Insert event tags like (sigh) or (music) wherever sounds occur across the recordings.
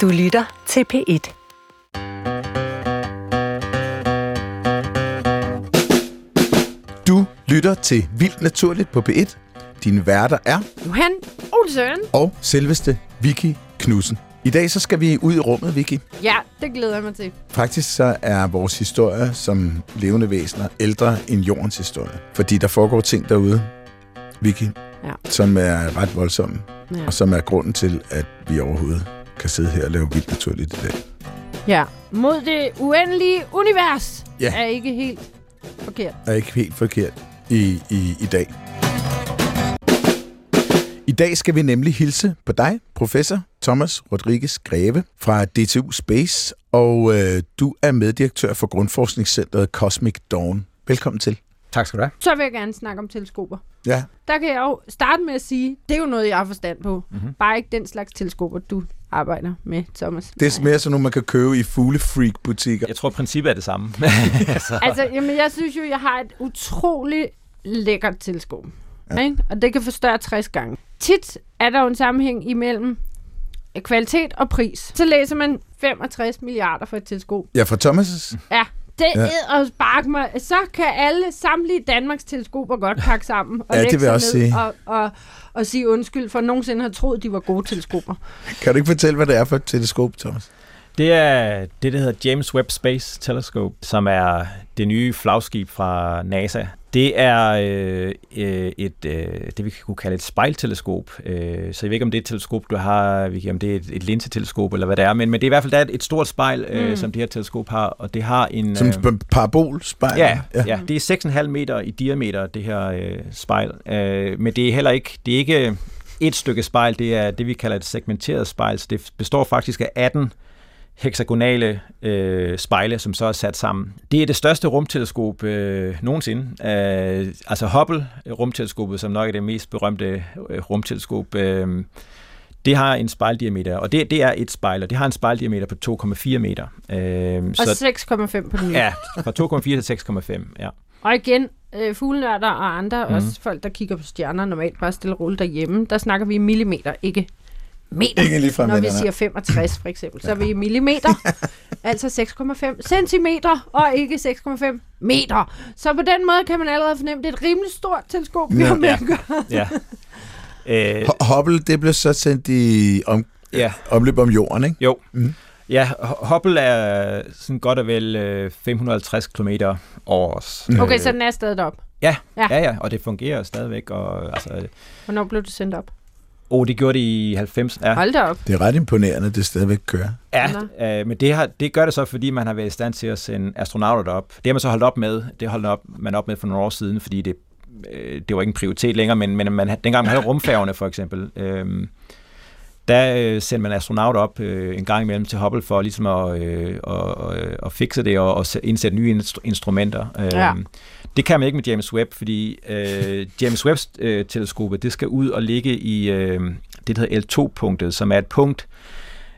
Du lytter til P1. Du lytter til Vildt Naturligt på P1. Dine værter er Johan Olsen. og selveste Vicky Knudsen. I dag så skal vi ud i rummet, Vicky. Ja, det glæder jeg mig til. Faktisk så er vores historie som levende væsener ældre end jordens historie. Fordi der foregår ting derude, Vicky, Ja. som er ret voldsomme. Ja. Og som er grunden til, at vi overhovedet kan sidde her og lave Vildt Naturligt i dag. ja. Mod det uendelige univers Ja. er ikke helt forkert. er ikke helt forkert i, i, i dag. I dag skal vi nemlig hilse på dig, professor Thomas Rodriguez Greve fra DTU Space, og øh, du er meddirektør for Grundforskningscentret Cosmic Dawn. Velkommen til. Tak skal du have. Så vil jeg gerne snakke om teleskoper. Ja, Der kan jeg jo starte med at sige, det er jo noget, jeg har forstand på. Mm-hmm. Bare ikke den slags teleskoper, du arbejder med, Thomas. det er mere sådan nogle, man kan købe i fuglefreak-butikker. Jeg tror, princippet er det samme. (laughs) altså, Altså, jamen, jeg synes jo, jeg har et utroligt lækkert teleskop. Ja. Ikke? Og det kan forstørre 60 gange. Tit er der jo en sammenhæng imellem kvalitet og pris. Så læser man 65 milliarder for et teleskop. Ja, fra Thomas' Ja, det Ja. og spark mig. Så kan alle samtlige Danmarks teleskoper godt pakke sammen og Ja, det lægge vil sig jeg også sige. Og, og, og sige undskyld, for nogensinde har troet, de var gode teleskoper. Kan du ikke fortælle, hvad det er for et teleskop, Thomas? det er det, der hedder James Webb Space Telescope, som er det nye flagskib fra NASA. Det er øh, øh, et, øh, det, vi kunne kalde et spejlteleskop. Øh, så jeg ved ikke, om det er et teleskop, du har, vi- om det er et, et linseteleskop, eller hvad det er, men, men det er i hvert fald der er et, et stort spejl, øh, Mm. som det her teleskop har, og det har en... Som øh, øh, parabolspejl? Ja, ja. ja, det er 6,5 meter i diameter, det her øh, spejl. Øh, men det er heller ikke, det er ikke et stykke spejl, det er det, vi kalder et segmenteret spejl. Så det består faktisk af 18 hexagonale øh, spejle, som så er sat sammen. Det er det største rumteleskop øh, nogensinde. Øh, altså Hubble-rumteleskopet, som nok er det mest berømte øh, rumteleskop, øh, det har en spejldiameter, og det, det er et spejl, og det har en spejldiameter på 2,4 meter. Øh, Og 6,5 på den nye. Ja, fra 2,4 til 6,5, ja. Og igen, øh, fuglenørder og andre, mm. også folk, der kigger på stjerner normalt bare stille og roligt derhjemme, der snakker vi millimeter, ikke meter. Ikke ligefrem, Når vi siger 65 for eksempel, så er vi i millimeter, (laughs) altså 6,5 centimeter, og ikke 6,5 meter. Så på den måde kan man allerede fornemme, at det er et rimelig stort teleskop, vi har med at gøre. ja. Øh, Hubble, det blev så sendt i om, ja, omløb om jorden, ikke? jo. Mhm. Ja, Hu- Hubble er sådan godt og vel øh, 550 km over os. Okay, så den er stadig op. Ja, Ja. ja, ja, og det fungerer stadigvæk. Og, altså, Hvornår blev det sendt op? Oh, det gjorde det i 90. Ja, Hold da op. Det er ret imponerende, at det stadigvæk kører. ja øh, men det, har, det gør det så, fordi man har været i stand til at sende astronauter op. Det har man så holdt op med. Det holdt op, man op med for nogle år siden, fordi det, øh, det var ikke en prioritet længere, men, men man, dengang man havde rumfærgerne for eksempel, øh, der øh, sendte man astronauter op øh, en gang imellem til Hubble for ligesom at, øh, at, at, at fikse det og, og sæ- indsætte nye instru- instrumenter. Øh, Ja. Det kan man ikke med James Webb, fordi øh, James Webbs øh, teleskopet, det skal ud og ligge i øh, det, der hedder L2-punktet, som er et punkt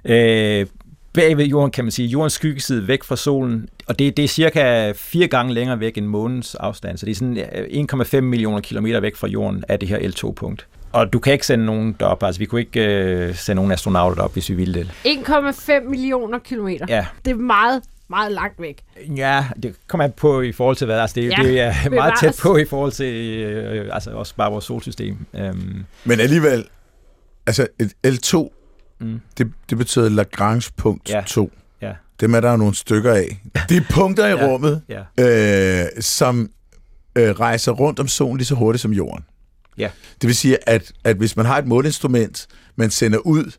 øh, bag ved jorden, kan man sige, jordens skyggeside væk fra solen, og det, det er cirka fire gange længere væk end månens afstand, så det er sådan øh, 1,5 millioner kilometer væk fra jorden af det her L2-punkt. Og du kan ikke sende nogen derop, altså vi kunne ikke øh, sende nogen astronauter derop, hvis vi ville det. 1,5 millioner kilometer. Ja, Det er meget, meget langt væk. ja det kommer an på i forhold til hvad, altså det, Ja, det er meget tæt på i forhold til øh, altså også bare vores solsystem. Um, Men alligevel, altså et L2, mm, det, det betyder Lagrange punkt Ja. 2. ja, Dem er der jo nogle stykker af. Det er punkter i (laughs) Ja. rummet, ja, øh, som øh, rejser rundt om solen lige så hurtigt som jorden. Ja. Det vil sige, at, at hvis man har et måleinstrument, man sender ud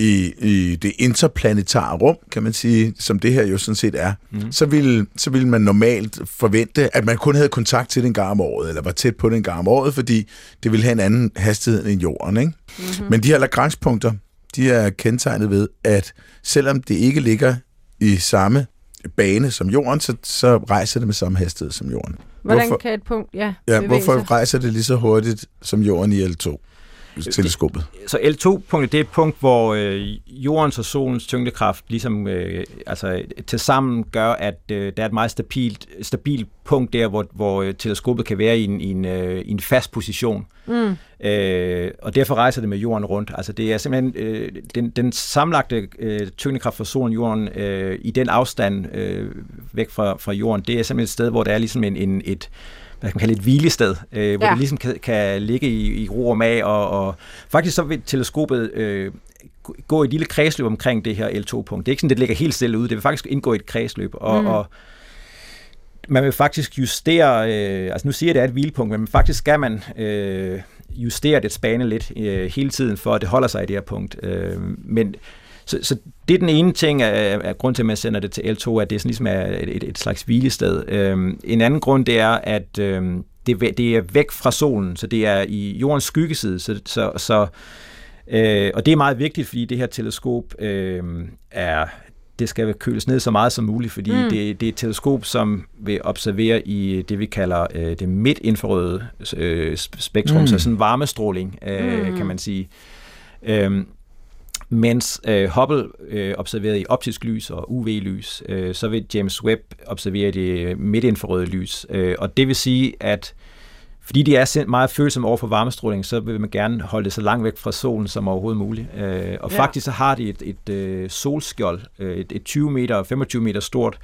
i, i det interplanetare rum, kan man sige, som det her jo sådan set er, mm. så, vil, så vil man normalt forvente, at man kun havde kontakt til den gang om året, eller var tæt på den gang om året, fordi det ville have en anden hastighed end jorden. Ikke? Mm-hmm. Men de her Lagrange-punkter, de er kendetegnet ved, at selvom det ikke ligger i samme bane som jorden, så, så rejser det med samme hastighed som jorden. Hvordan Hvorfor- kan et punkt, ja, Ja, hvorfor sig? rejser det lige så hurtigt som jorden i L2? Teleskopet. Så L2-punktet, det er et punkt, hvor øh, jordens og solens tyngdekraft ligesom, øh, altså, til sammen gør, at øh, der er et meget stabilt, stabilt punkt der, hvor, hvor øh, teleskopet kan være i en, i en, øh, i en fast position. Mm. Øh, og derfor rejser det med jorden rundt. Altså det er simpelthen øh, den, den samlagte øh, tyngdekraft for solen og jorden øh, i den afstand øh, væk fra, fra jorden, det er simpelthen et sted, hvor der er ligesom en, en, et hvad kan man kalde et hvilested, øh, hvor ja. det ligesom kan, kan ligge i, i ro og mag, og, og faktisk så vil teleskopet øh, gå i et lille kredsløb omkring det her L2-punkt. Det er ikke sådan, det ligger helt stille ude, det vil faktisk indgå i et kredsløb, og, mm. og man vil faktisk justere, øh, altså nu siger jeg, det er et hvilepunkt, men faktisk skal man øh, justere det spane lidt øh, hele tiden, for at det holder sig i det her punkt. Øh, men så, så det er den ene ting, af, af grund til, at man sender det til L2, at det sådan ligesom er et, et, et slags hvilested. Øhm, en anden grund, det er, at øhm, det, det er væk fra solen, så det er i jordens skyggeside, så, så, så øh, og det er meget vigtigt, fordi det her teleskop øh, er det skal køles ned så meget som muligt, fordi mm. det, det er et teleskop, som vil observere i det, vi kalder øh, det midtinfrarøde øh, spektrum, mm. så sådan varmestråling, øh, mm. kan man sige. Øhm, mens øh, Hubble øh, observerede i optisk lys og UV-lys, øh, så vil James Webb observere det midtinfrarøde lys. Øh, og det vil sige, at fordi de er meget følsomme over for varmestråling, så vil man gerne holde det så langt væk fra solen som overhovedet muligt. Øh, og ja. faktisk så har de et, et, et øh, solskjold, øh, et, et 20 meter, 25 meter stort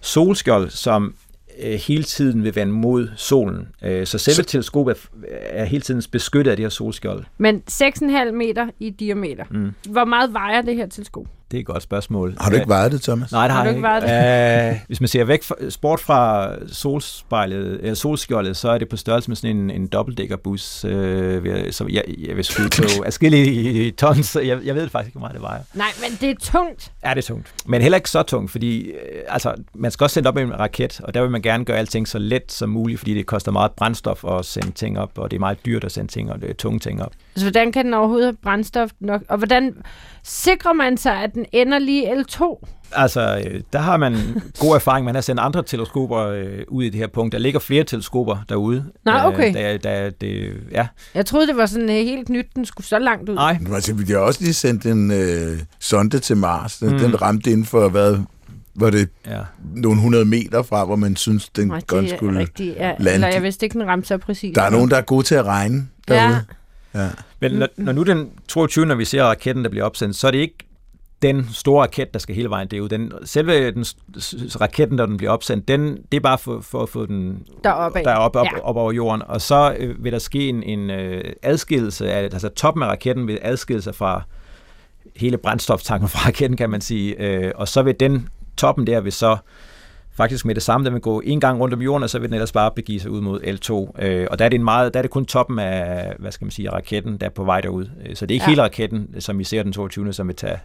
solskjold, som øh, hele tiden vil vende mod solen. Øh, så selve så... teleskopet er, er hele tiden beskyttet af det her solskjold. Men 6,5 meter i diameter. Mm. Hvor meget vejer det her teleskop? Det er et godt spørgsmål. Har du ikke vejet det, Thomas? Nej, det har, har jeg ikke. Uh, hvis man ser væk fra, sport fra solspejlet, eller solskjoldet, så er det på størrelse med sådan en, en dobbeltdækkerbus. Uh, så jeg, jeg vil skyde på (laughs) afskillige tons. Jeg, jeg ved faktisk ikke, hvor meget det vejer. Nej, men det er tungt. Ja, det er tungt. Men heller ikke så tungt, fordi uh, altså, man skal også sende op med en raket, og der vil man gerne gøre alting så let som muligt, fordi det koster meget brændstof at sende ting op, og det er meget dyrt at sende ting og det er tunge ting op. Så hvordan kan den overhovedet have brændstof nok? Og hvordan sikrer man sig, at den ender lige L2? Altså, øh, der har man god erfaring. Man har sendt andre teleskoper øh, ud i det her punkt. Der ligger flere teleskoper derude. Nej, okay. Der, der, det, ja. Jeg troede, det var sådan helt nyt, den skulle så langt ud. Nej. Men altså, vi har også lige sendt en øh, sonde til Mars. Den, mm. den ramte inden for, hvad, var det ja. nogle hundrede meter fra, hvor man synes, den Nej, godt skulle rigtig, ja, lande. Eller jeg vidste ikke, den ramte så præcis. Der er nogen, der er gode til at regne derude. Ja. Ja. Men når, når nu den 22. når vi ser raketten, der bliver opsendt, så er det ikke den store raket, der skal hele vejen derud. Den, selve den, raketten, der den bliver opsendt, den, det er bare for, for at få den deroppe, der op, op, ja. op over jorden. Og så øh, vil der ske en, en øh, adskillelse af, altså toppen af raketten vil adskille sig fra hele brændstoftanken (laughs) fra raketten, kan man sige. Øh, og så vil den toppen der vil så faktisk med det samme, den vil gå en gang rundt om jorden, og så vil den ellers bare begive sig ud mod L2. Øh, og der er, det en meget, der er det kun toppen af, hvad skal man sige, raketten, der er på vej derud. Øh, så det er ikke ja. hele raketten, som vi ser den 22. som vil tage,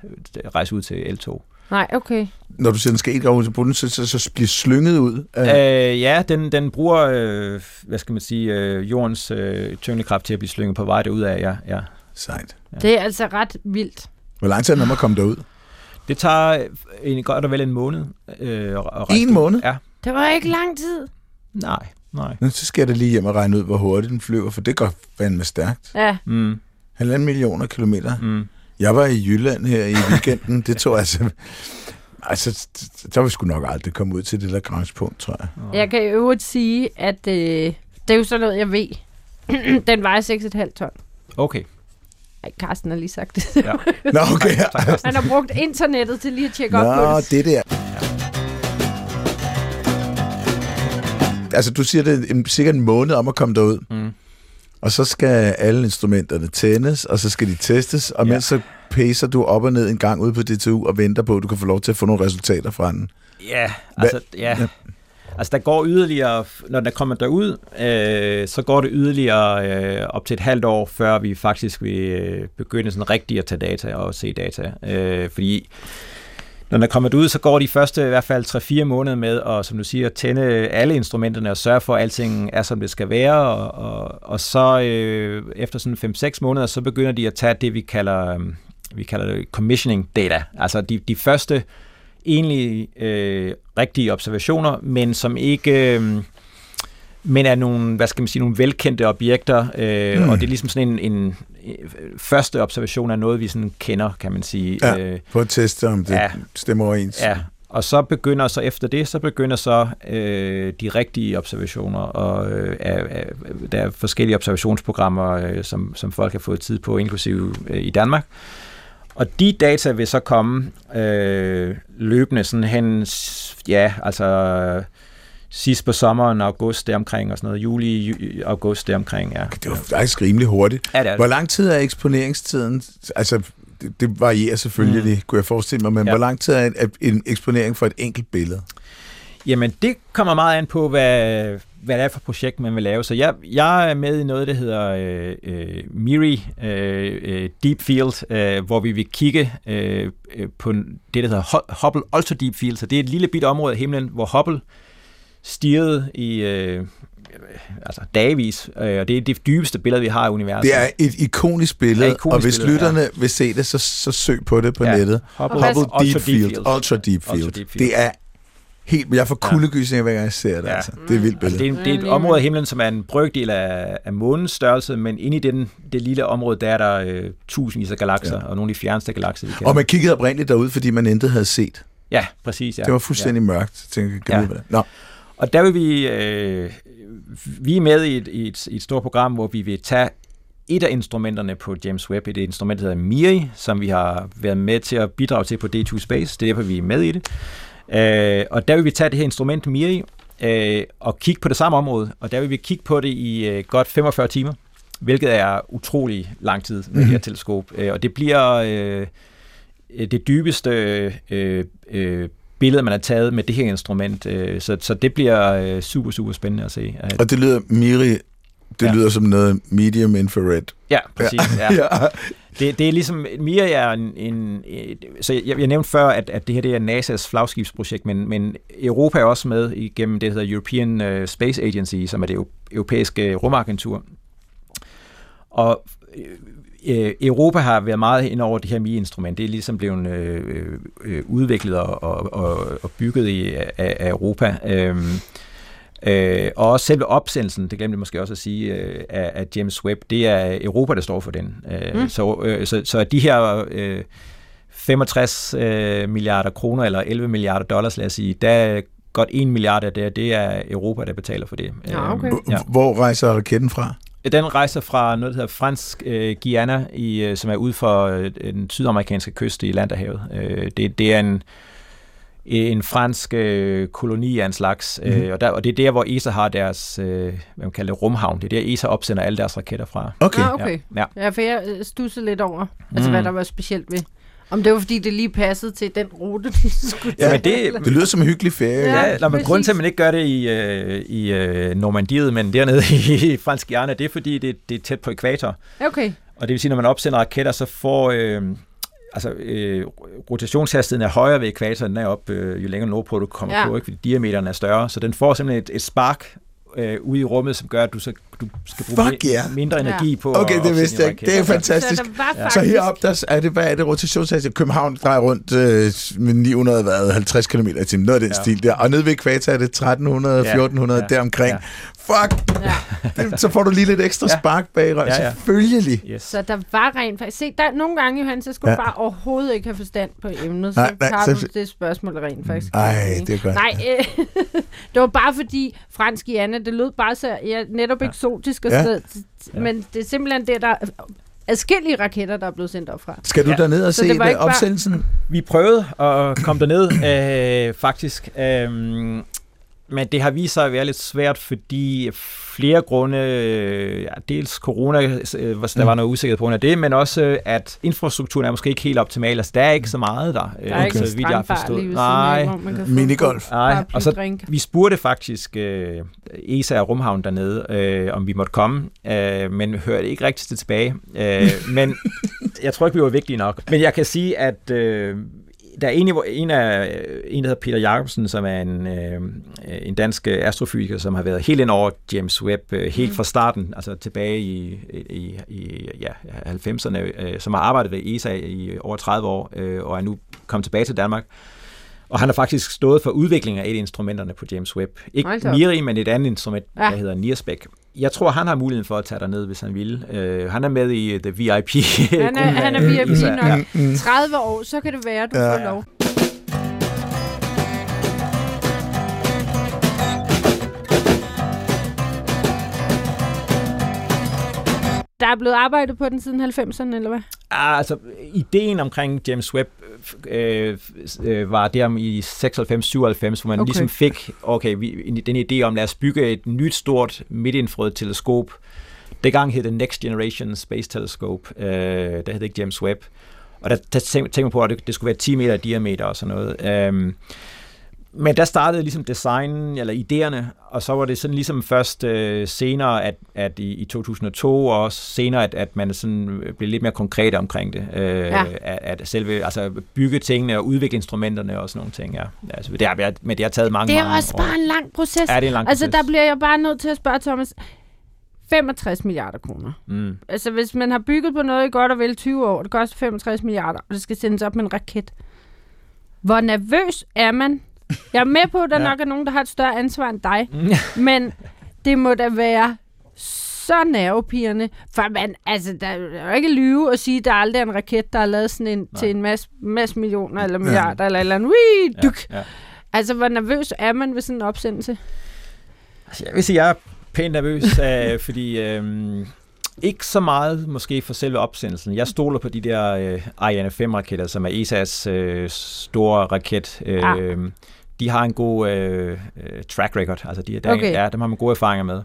rejse ud til L2. Nej, okay. Når du siger, den skal ikke ud til bunden, så, så, så bliver slynget ud? Af... Øh, ja, den, den bruger, øh, hvad skal man sige, øh, jordens øh, tyngdekraft til at blive slynget på vej derud af, ja. ja. Sejt. Ja. Det er altså ret vildt. Hvor lang tid er det, når man kommer derud? Det tager en, godt og vel en måned. Øh, at en måned? Ja. Det var ikke lang tid. Nej, nej. Men så skal jeg da lige hjem og regne ud, hvor hurtigt den flyver, for det går fandme stærkt. Ja. Mm. Halvanden millioner kilometer. Mm. Jeg var i Jylland her i weekenden. det tog altså... Altså, der vil sgu nok aldrig komme ud til det der grænspunkt, tror jeg. Jeg kan i øvrigt sige, at øh, det er jo sådan noget, jeg ved. (clears throat) den vejer 6,5 ton. Okay. Ej, Carsten har lige sagt det. Ja. Nå, okay. (laughs) Han har brugt internettet til lige at tjekke Nå, op på det. det der. Altså, du siger, det er en, sikkert en måned om at komme derud. Mm. Og så skal alle instrumenterne tændes, og så skal de testes, og ja. mens så pacer du op og ned en gang ude på DTU og venter på, at du kan få lov til at få nogle resultater fra den. Ja, altså, ja. ja. Altså der går yderligere, når der kommer derud, øh, så går det yderligere øh, op til et halvt år, før vi faktisk vil øh, begynde sådan rigtigt at tage data og se data. Øh, fordi når der kommer ud, så går de første i hvert fald 3-4 måneder med at, som du siger, tænde alle instrumenterne og sørge for, at alting er, som det skal være. Og, og, og så øh, efter sådan 5-6 måneder, så begynder de at tage det, vi kalder, øh, vi kalder det commissioning data. Altså de, de første egentlig øh, rigtige observationer, men som ikke... Øh, men er nogle, hvad skal man sige, nogle velkendte objekter, øh, mm. og det er ligesom sådan en, en, en første observation af noget, vi sådan kender, kan man sige. Ja, øh, på at teste, om det ja, stemmer overens. Ja, og så begynder så efter det, så begynder så øh, de rigtige observationer, og øh, af, der er forskellige observationsprogrammer, øh, som, som folk har fået tid på, inklusive øh, i Danmark. Og de data vil så komme øh, løbende sådan hen, ja, altså sidst på sommeren, august deromkring og sådan noget, juli, august deromkring, ja. Det var faktisk rimelig hurtigt. Ja, det det. Hvor lang tid er eksponeringstiden? Altså, det, det varierer selvfølgelig, mm. kunne jeg forestille mig, men ja. hvor lang tid er en, en eksponering for et enkelt billede? Jamen, det kommer meget an på, hvad, hvad det er for projekt, man vil lave. Så jeg, jeg er med i noget, der hedder øh, øh, MIRI øh, øh, Deep Field, øh, hvor vi vil kigge øh, øh på det, der hedder Hubble Ultra Deep Field. Så det er et lille bitte område af himlen, hvor Hubble stirrede i øh, altså dagvis, øh, og det er det dybeste billede, vi har i universet. Det er et ikonisk billede, ikonisk og hvis billede, lytterne ja. vil se det, så, så søg på det på ja. nettet. Hubble, Hubble Deep. Field. Ultra Deep Field. Ultra Deep Field. Det er helt... Jeg får kuldegysninger, hver gang jeg ser det. Ja. Altså. Det er vildt billede. Det er, det er et område af himlen, som er en brøkdel af, af månens størrelse, men inde i den, det lille område, der er der øh, tusindvis af galakser, ja. og nogle af de fjerneste galakser, vi kender. Og man kiggede oprindeligt derud, fordi man intet havde set. Ja, præcis. Ja. Det var fuldstændig ja. mørkt. Jeg tænkte, jeg ja. Nå. Og der vil vi, øh, vi er med i et, i, et, i et stort program, hvor vi vil tage et af instrumenterne på James Webb, et instrument, der hedder MIRI, som vi har været med til at bidrage til på D2 Space. Det er derfor, vi er med i det. Øh, og der vil vi tage det her instrument MIRI øh, og kigge på det samme område, og der vil vi kigge på det i øh, godt 45 timer, hvilket er utrolig lang tid med mm-hmm. det her teleskop. Øh, og det bliver øh, det dybeste øh, øh, billede, man har taget med det her instrument. Øh, så, så det bliver øh, super, super spændende at se. Og det lyder, Miri, det ja. lyder som noget medium infrared. Ja, præcis. Ja. (laughs) ja. Det, det er ligesom, Miri er en, en så jeg, jeg nævnte før, at, at det her det er NASA's flagskibsprojekt, men, men Europa er også med igennem det, der hedder European øh, Space Agency, som er det europæiske rumagentur. Og Øh, Europa har været meget ind over det her MI-instrument. Det er ligesom blevet øh, øh, udviklet og, og, og bygget i, af, af Europa. Øhm, øh, og også selve opsendelsen, det glemte jeg måske også at sige, øh, af, af James Webb, det er Europa, der står for den. Øh, mm. så, øh, så, så de her øh, 65 øh, milliarder kroner, eller 11 milliarder dollars, lad os sige, der godt 1 milliard af det, det er Europa, der betaler for det. Ja, okay. ja. Hvor rejser raketten fra? Den rejser fra noget, der hedder Fransk øh, Guyana, i, øh, som er ude for øh, den sydamerikanske kyst i Landerhavet. Øh, det, det er en, en fransk øh, koloni af en slags, mm. øh, og, der, og det er der, hvor ESA har deres, øh, hvad man kalder det, rumhavn. Det er der, ESA opsender alle deres raketter fra. Okay. Ah, okay. Ja. ja, for jeg øh, stussede lidt over, altså mm. hvad der var specielt ved om det var, fordi det lige passede til den rute, (laughs) du skulle ja, men det, det lyder som en hyggelig ferie. Ja, ja men grunden til, at man ikke gør det i, uh, i uh, Normandiet, men dernede (laughs) i Fransk Guyana, det er, fordi det, det er tæt på ekvator. Okay. Og det vil sige, når man opsender raketter, så får... Uh, altså, øh, rotationshastigheden er højere ved ekvator, end er op, øh, jo længere nordpå du kommer ja. på, ikke? fordi diameteren er større. Så den får simpelthen et, et spark øh, ude i rummet, som gør, at du, så, du skal bruge Fuck yeah. mindre energi ja. på Okay, det vidste jeg ikke. Det er fantastisk. Så, ja. så heroppe, der er det, hvad er det, rotationshastighed? København drejer rundt øh, med 950 km i timen, noget af den ja. stil der. Og nede ved ekvator er det 1300, ja. 1400, ja. deromkring. Ja fuck, ja. (laughs) det, så får du lige lidt ekstra ja. spark bag røven, ja, ja. selvfølgelig. Yes. Så der var rent faktisk, se, der, nogle gange, Johan, så skulle ja. bare overhovedet ikke have forstand på emnet, så nej, nej, tager så... du det spørgsmål rent faktisk. Nej, det er godt. Nej, øh, (laughs) det var bare fordi, fransk i Anna, det lød bare så ja, netop ja. eksotisk og ja. sted, ja. men det er simpelthen det, der adskillige raketter, der er blevet sendt op fra. Skal du ja. derned og så se det opsendelsen? Bare... Vi prøvede at komme derned, øh, faktisk. Øh, men det har vist sig at være lidt svært, fordi flere grunde, ja, dels corona, øh, der var noget usikkerhed på grund af det, men også, at infrastrukturen er måske ikke helt optimal. Altså, der er ikke så meget der. Der er okay. ikke så vidt jeg har forstået. Nej. Minigolf. Nej, og så vi spurgte faktisk uh, ESA og Rumhavn dernede, uh, om vi måtte komme, uh, men hørte ikke rigtig tilbage. Uh, men (laughs) jeg tror ikke, vi var vigtige nok. Men jeg kan sige, at uh, der er en, en af en, der hedder Peter Jacobsen, som er en, øh, en dansk astrofysiker, som har været helt ind over James Webb øh, helt mm. fra starten, altså tilbage i, i, i ja, 90'erne, øh, som har arbejdet ved ESA i over 30 år, øh, og er nu kommet tilbage til Danmark. Og han har faktisk stået for udvikling af et af instrumenterne på James Webb. Ikke Miri, men et andet instrument, ja. der hedder Nearspec. Jeg tror, han har muligheden for at tage ned, hvis han vil. Uh, han er med i The VIP. Han er, han er (laughs) VIP nok. 30 år, så kan det være, du ja. får lov. Der er blevet arbejdet på den siden 90'erne, eller hvad? Ah, altså, ideen omkring James Webb øh, øh, var der i 96-97, hvor man okay. ligesom fik okay, vi, den idé om, lad os bygge et nyt stort midtinfrødt teleskop. Det gang hed det Next Generation Space Telescope. Øh, der hed ikke James Webb. Og der, der tænkte man på, at det, det skulle være 10 meter i diameter og sådan noget. Øh, men der startede ligesom designen, eller idéerne, og så var det sådan ligesom først øh, senere, at, at i, i 2002, og også senere, at, at man sådan blev lidt mere konkret omkring det. Øh, ja. at, at selve, altså bygge tingene og udvikle instrumenterne og sådan nogle ting, ja. Altså, det har, men det har taget mange, Det er mange også år. bare en lang proces. Ja, det er en lang altså, proces. der bliver jeg bare nødt til at spørge Thomas, 65 milliarder kroner. Mm. Altså, hvis man har bygget på noget i godt og vel 20 år, det koster 65 milliarder, og det skal sendes op med en raket. Hvor nervøs er man jeg er med på, at der (laughs) ja. nok er nogen, der har et større ansvar end dig. (laughs) men det må da være så nervepirrende. For man, altså, der er jo ikke lyve at sige, at der aldrig er en raket, der er lavet sådan en, Nej. til en masse, masse millioner eller milliarder ja. eller eller andet. Wii, duk. Ja, ja. Altså, hvor nervøs er man ved sådan en opsendelse? Altså, jeg vil sige, jeg er pænt nervøs, (laughs) øh, fordi... Øh, ikke så meget måske for selve opsendelsen. Jeg stoler på de der øh, Ariane 5-raketter, som er ESA's øh, store raket. Øh, ja. De har en god øh, øh, track record. Altså, de, der, okay. ja, dem har man gode erfaringer med.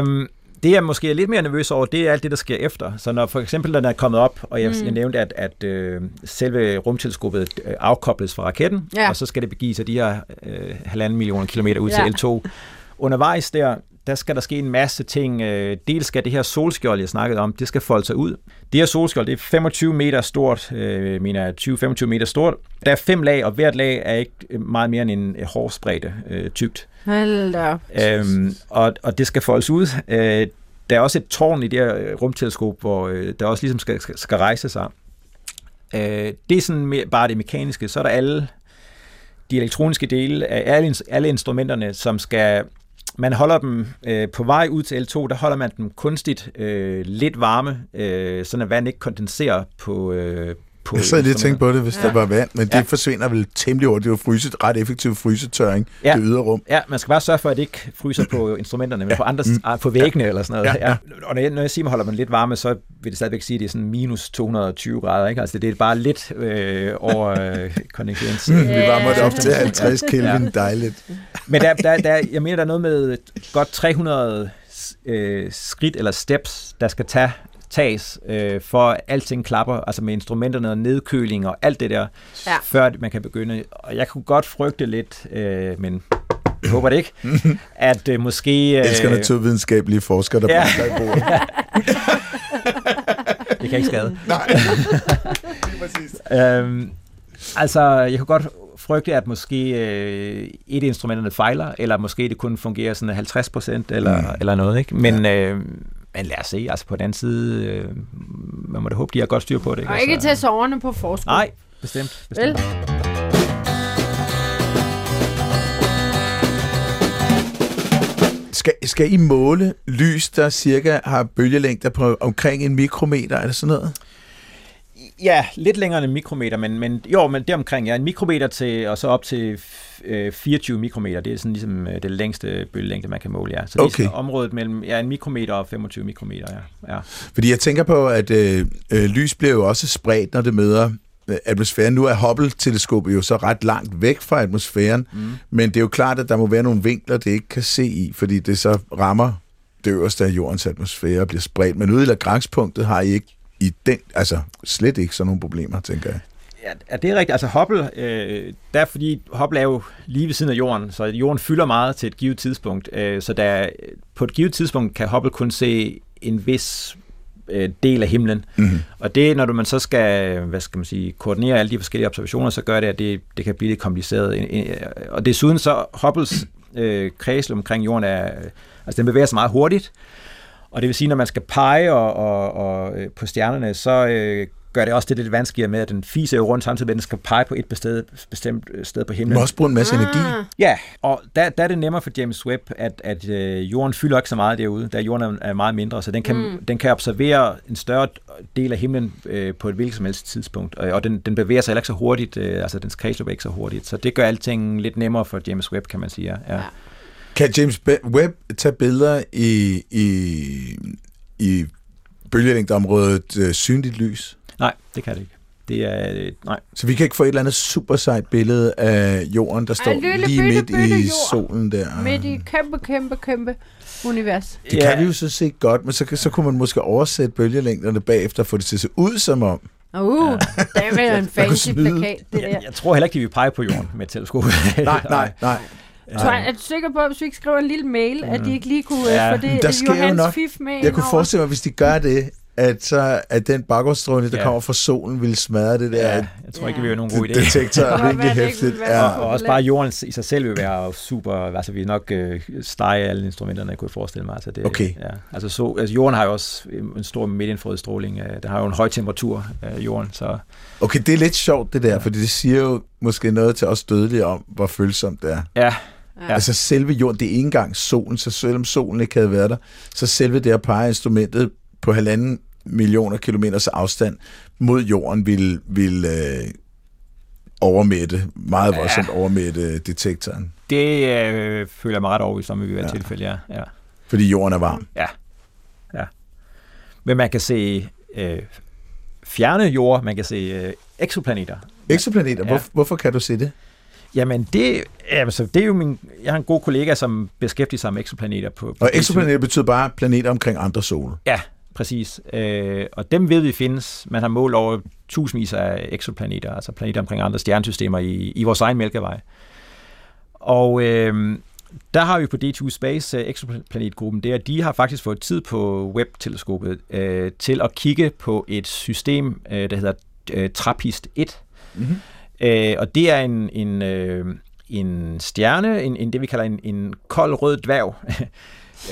Um, det jeg måske er lidt mere nervøs over, det er alt det, der sker efter. Så når for eksempel den er kommet op, og jeg, mm. jeg nævnte, at, at øh, selve rumteleskopet øh, afkobles fra raketten, ja. og så skal det begive sig de her øh, halvanden millioner kilometer ud ja. til L2. Undervejs der, der skal der ske en masse ting. Øh, dels skal det her solskjold, jeg snakkede om, det skal folde sig ud. Det her solskjold, det er 25 meter stort, øh, mener 20-25 meter stort. Der er fem lag, og hvert lag er ikke meget mere end en hårspredte øh, tykt. Hold da øhm, og, og det skal foldes ud. Øh, der er også et tårn i det her rumteleskop, hvor øh, der også ligesom skal, skal, skal rejse sig. Øh, det er sådan mere, bare det mekaniske. Så er der alle de elektroniske dele af alle, alle instrumenterne, som skal man holder dem øh, på vej ud til L2, der holder man dem kunstigt øh, lidt varme, øh, at vand ikke kondenserer på, øh, på... Jeg sad lige og tænkte på det, hvis ja. der var vand, men det ja. forsvinder vel temmelig hurtigt. Det er jo fryset, ret effektiv frysetørring, ja. det ydre rum. Ja, man skal bare sørge for, at det ikke fryser på (laughs) instrumenterne, men ja. på, andre, mm. På væggene ja. eller sådan noget. Ja. Ja. Og når jeg, når jeg siger, at man holder man lidt varme, så vil det stadigvæk sige, at det er sådan minus 220 grader. Ikke? Altså det er bare lidt øh, over øh, kondensens. (laughs) Mm, vi varmer det op til 50 Kelvin, ja. dejligt. Men der, der, der, jeg mener, der er noget med godt 300 øh, skridt eller steps, der skal tage tages, øh, for alting klapper, altså med instrumenterne og nedkøling og alt det der, ja. før man kan begynde. Og jeg kunne godt frygte lidt, øh, men jeg håber det ikke, (laughs) at øh, måske... Øh, jeg elsker naturvidenskabelige forskere, der ja. banker i bordet. (laughs) det kan ikke skade. (laughs) Nej, det er præcis. Øhm, altså, jeg kunne godt frygte, at måske øh, et af instrumenterne fejler, eller måske det kun fungerer sådan 50 procent, eller, mm. eller noget. Ikke? Men, ja. øh, men lad os se, altså på den anden side, øh, man må da håbe, de har godt styr på det. Ikke? Og ikke altså, tage soverne på forskud. Nej, bestemt. bestemt. Vel? Skal, skal I måle lys, der cirka har bølgelængder på omkring en mikrometer? Er det sådan noget? Ja, lidt længere end en mikrometer, men, men jo, men det omkring, ja, en mikrometer til, og så op til øh, 24 mikrometer, det er sådan ligesom øh, det længste bølgelængde, man kan måle, ja. Så det okay. er sådan området mellem ja, en mikrometer og 25 mikrometer, ja. ja. Fordi jeg tænker på, at øh, øh, lys bliver jo også spredt, når det møder øh, atmosfæren. Nu er Hubble-teleskopet jo så ret langt væk fra atmosfæren, mm. men det er jo klart, at der må være nogle vinkler, det ikke kan se i, fordi det så rammer det øverste af jordens atmosfære og bliver spredt. Men ude i Lagrange-punktet har I ikke i den, altså slet ikke sådan nogle problemer, tænker jeg. Ja, det er rigtigt. Altså Hubble, øh, der er fordi Hubble er jo lige ved siden af jorden, så jorden fylder meget til et givet tidspunkt. Øh, så der, på et givet tidspunkt kan Hubble kun se en vis øh, del af himlen. Mm-hmm. Og det, når du man så skal, hvad skal man sige, koordinere alle de forskellige observationer, så gør det, at det, det kan blive lidt kompliceret. Og desuden så Hubbles øh, kredsløb omkring jorden er, altså den bevæger sig meget hurtigt, og det vil sige, når man skal pege og, og, og, øh, på stjernerne, så øh, gør det også det lidt vanskeligere med, at den fiser jo rundt samtidig med, at den skal pege på et bestemt, bestemt sted på Den himlen. må også bruge en masse energi. Ah, Ja, og der, der er det nemmere for James Webb, at, at øh, jorden fylder ikke så meget derude, da jorden er, er meget mindre, så den kan, mm. den kan observere en større del af himlen øh, på et hvilket som helst tidspunkt, og, og den, den bevæger sig heller ikke så hurtigt, øh, altså dens kredsløb er ikke så hurtigt, så det gør alting lidt nemmere for James Webb, kan man sige. Ja. ja. Kan James Webb tage billeder i, i, i bølgelængdeområdet øh, synligt lys? Nej, det kan det ikke. Det er, øh, nej. Så vi kan ikke få et eller andet super sejt billede af jorden, der står lille lige bitte, midt bitte i jord. solen der. midt i kæmpe, kæmpe, kæmpe univers. Det kan vi jo så se godt, men så, så kunne man måske oversætte bølgelængderne bagefter og få det til at se ud som om. Uh, det er vel en (laughs) fancy plakat, det der. Jeg, jeg tror heller ikke, de vil pege på jorden med et teleskop. Nej, nej, (laughs) nej. Tror jeg, er du sikker på, at hvis vi ikke skriver en lille mail, at de ikke lige kunne Ja. ja. få det Der sker jo Johans nok- fif med Jeg kunne over? forestille mig, hvis de gør det, at, så, at den baggrundsstråling, der Ja. kommer fra solen, vil smadre det der Ja, ja, jeg tror ikke, vi har nogen god idé. detektor Det kan rimelig være, det ikke hæftigt. Ja. Og også bare jorden i sig selv vil være super, altså vi nok øh, stege alle instrumenterne, kunne jeg forestille mig. Altså det, Okay. Ja. Altså, så, altså jorden har jo også en stor midtinfrarød stråling, øh, den har jo en høj temperatur, øh, jorden, så Okay, det er lidt sjovt det der, fordi det siger jo måske noget til os dødelige om, hvor følsomt det er. ja, Ja. Altså selve jorden, det er ikke engang solen, så selvom solen ikke havde været der, så selve det at pege instrumentet på halvanden millioner kilometers afstand mod jorden vil, vil øh, overmætte, meget voldsomt overmætte detektoren, det øh, føler jeg mig ret overbevist om, vil være Ja. ja. tilfælde, ja. ja. fordi jorden er varm. Men man kan se øh, fjerne jord, man kan se øh, eksoplaneter. Eksoplaneter, Ja. hvor, hvorfor kan du se det? Jamen, det, altså, det er jo min... Jeg har en god kollega, som beskæftiger sig med eksoplaneter på... på Og DTU. eksoplaneter betyder bare planeter omkring andre sole. Ja, præcis. Øh, og dem ved vi findes. Man har målt over tusindvis af eksoplaneter, altså planeter omkring andre stjernesystemer i, i vores egen mælkevej. Og øh, der har vi på D2 Space øh, eksoplanetgruppen der, de har faktisk fået tid på Webb-teleskopet øh, til at kigge på et system, øh, der hedder øh, TRAPPIST 1. Mm-hmm. Øh, og det er en, en, øh, en stjerne, en, en, det vi kalder en, en kold rød dværg. (laughs)